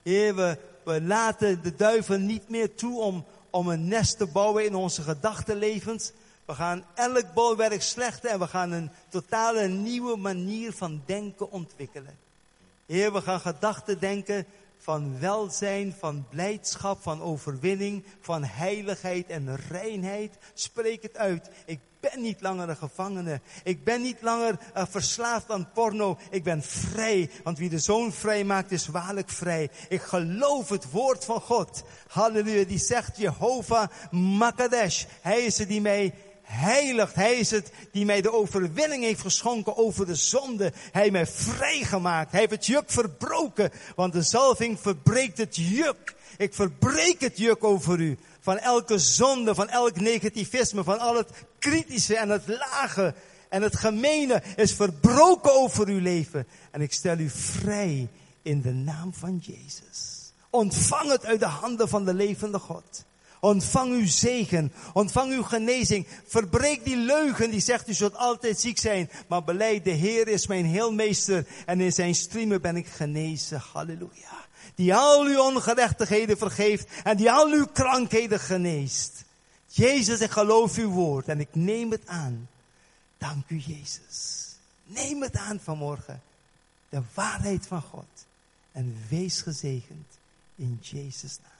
Heer, we, we laten de duivel niet meer toe om, om een nest te bouwen in onze gedachtenlevens. We gaan elk bolwerk slechten en we gaan een totale nieuwe manier van denken ontwikkelen. Heer, we gaan gedachten denken van welzijn, van blijdschap, van overwinning, van heiligheid en reinheid. Spreek het uit. Ik ben niet langer een gevangene. Ik ben niet langer uh, verslaafd aan porno. Ik ben vrij. Want wie de zoon vrij maakt, is waarlijk vrij. Ik geloof het woord van God. Halleluja. Die zegt Jehovah Makadesh. Hij is het die mij heiligt. Hij is het die mij de overwinning heeft geschonken over de zonde. Hij heeft mij vrijgemaakt. Hij heeft het juk verbroken. Want de zalving verbreekt het juk. Ik verbreek het juk over u van elke zonde, van elk negativisme, van al het kritische en het lage en het gemene is verbroken over uw leven. En ik stel u vrij in de naam van Jezus. Ontvang het uit de handen van de levende God. Ontvang uw zegen. Ontvang uw genezing. Verbreek die leugen die zegt u zult altijd ziek zijn. Maar beleid de Heer is mijn heelmeester. En in zijn streamen ben ik genezen. Halleluja. Die al uw ongerechtigheden vergeeft. En die al uw krankheden geneest. Jezus, ik geloof uw woord. En ik neem het aan. Dank u Jezus. Neem het aan vanmorgen. De waarheid van God. En wees gezegend in Jezus' naam.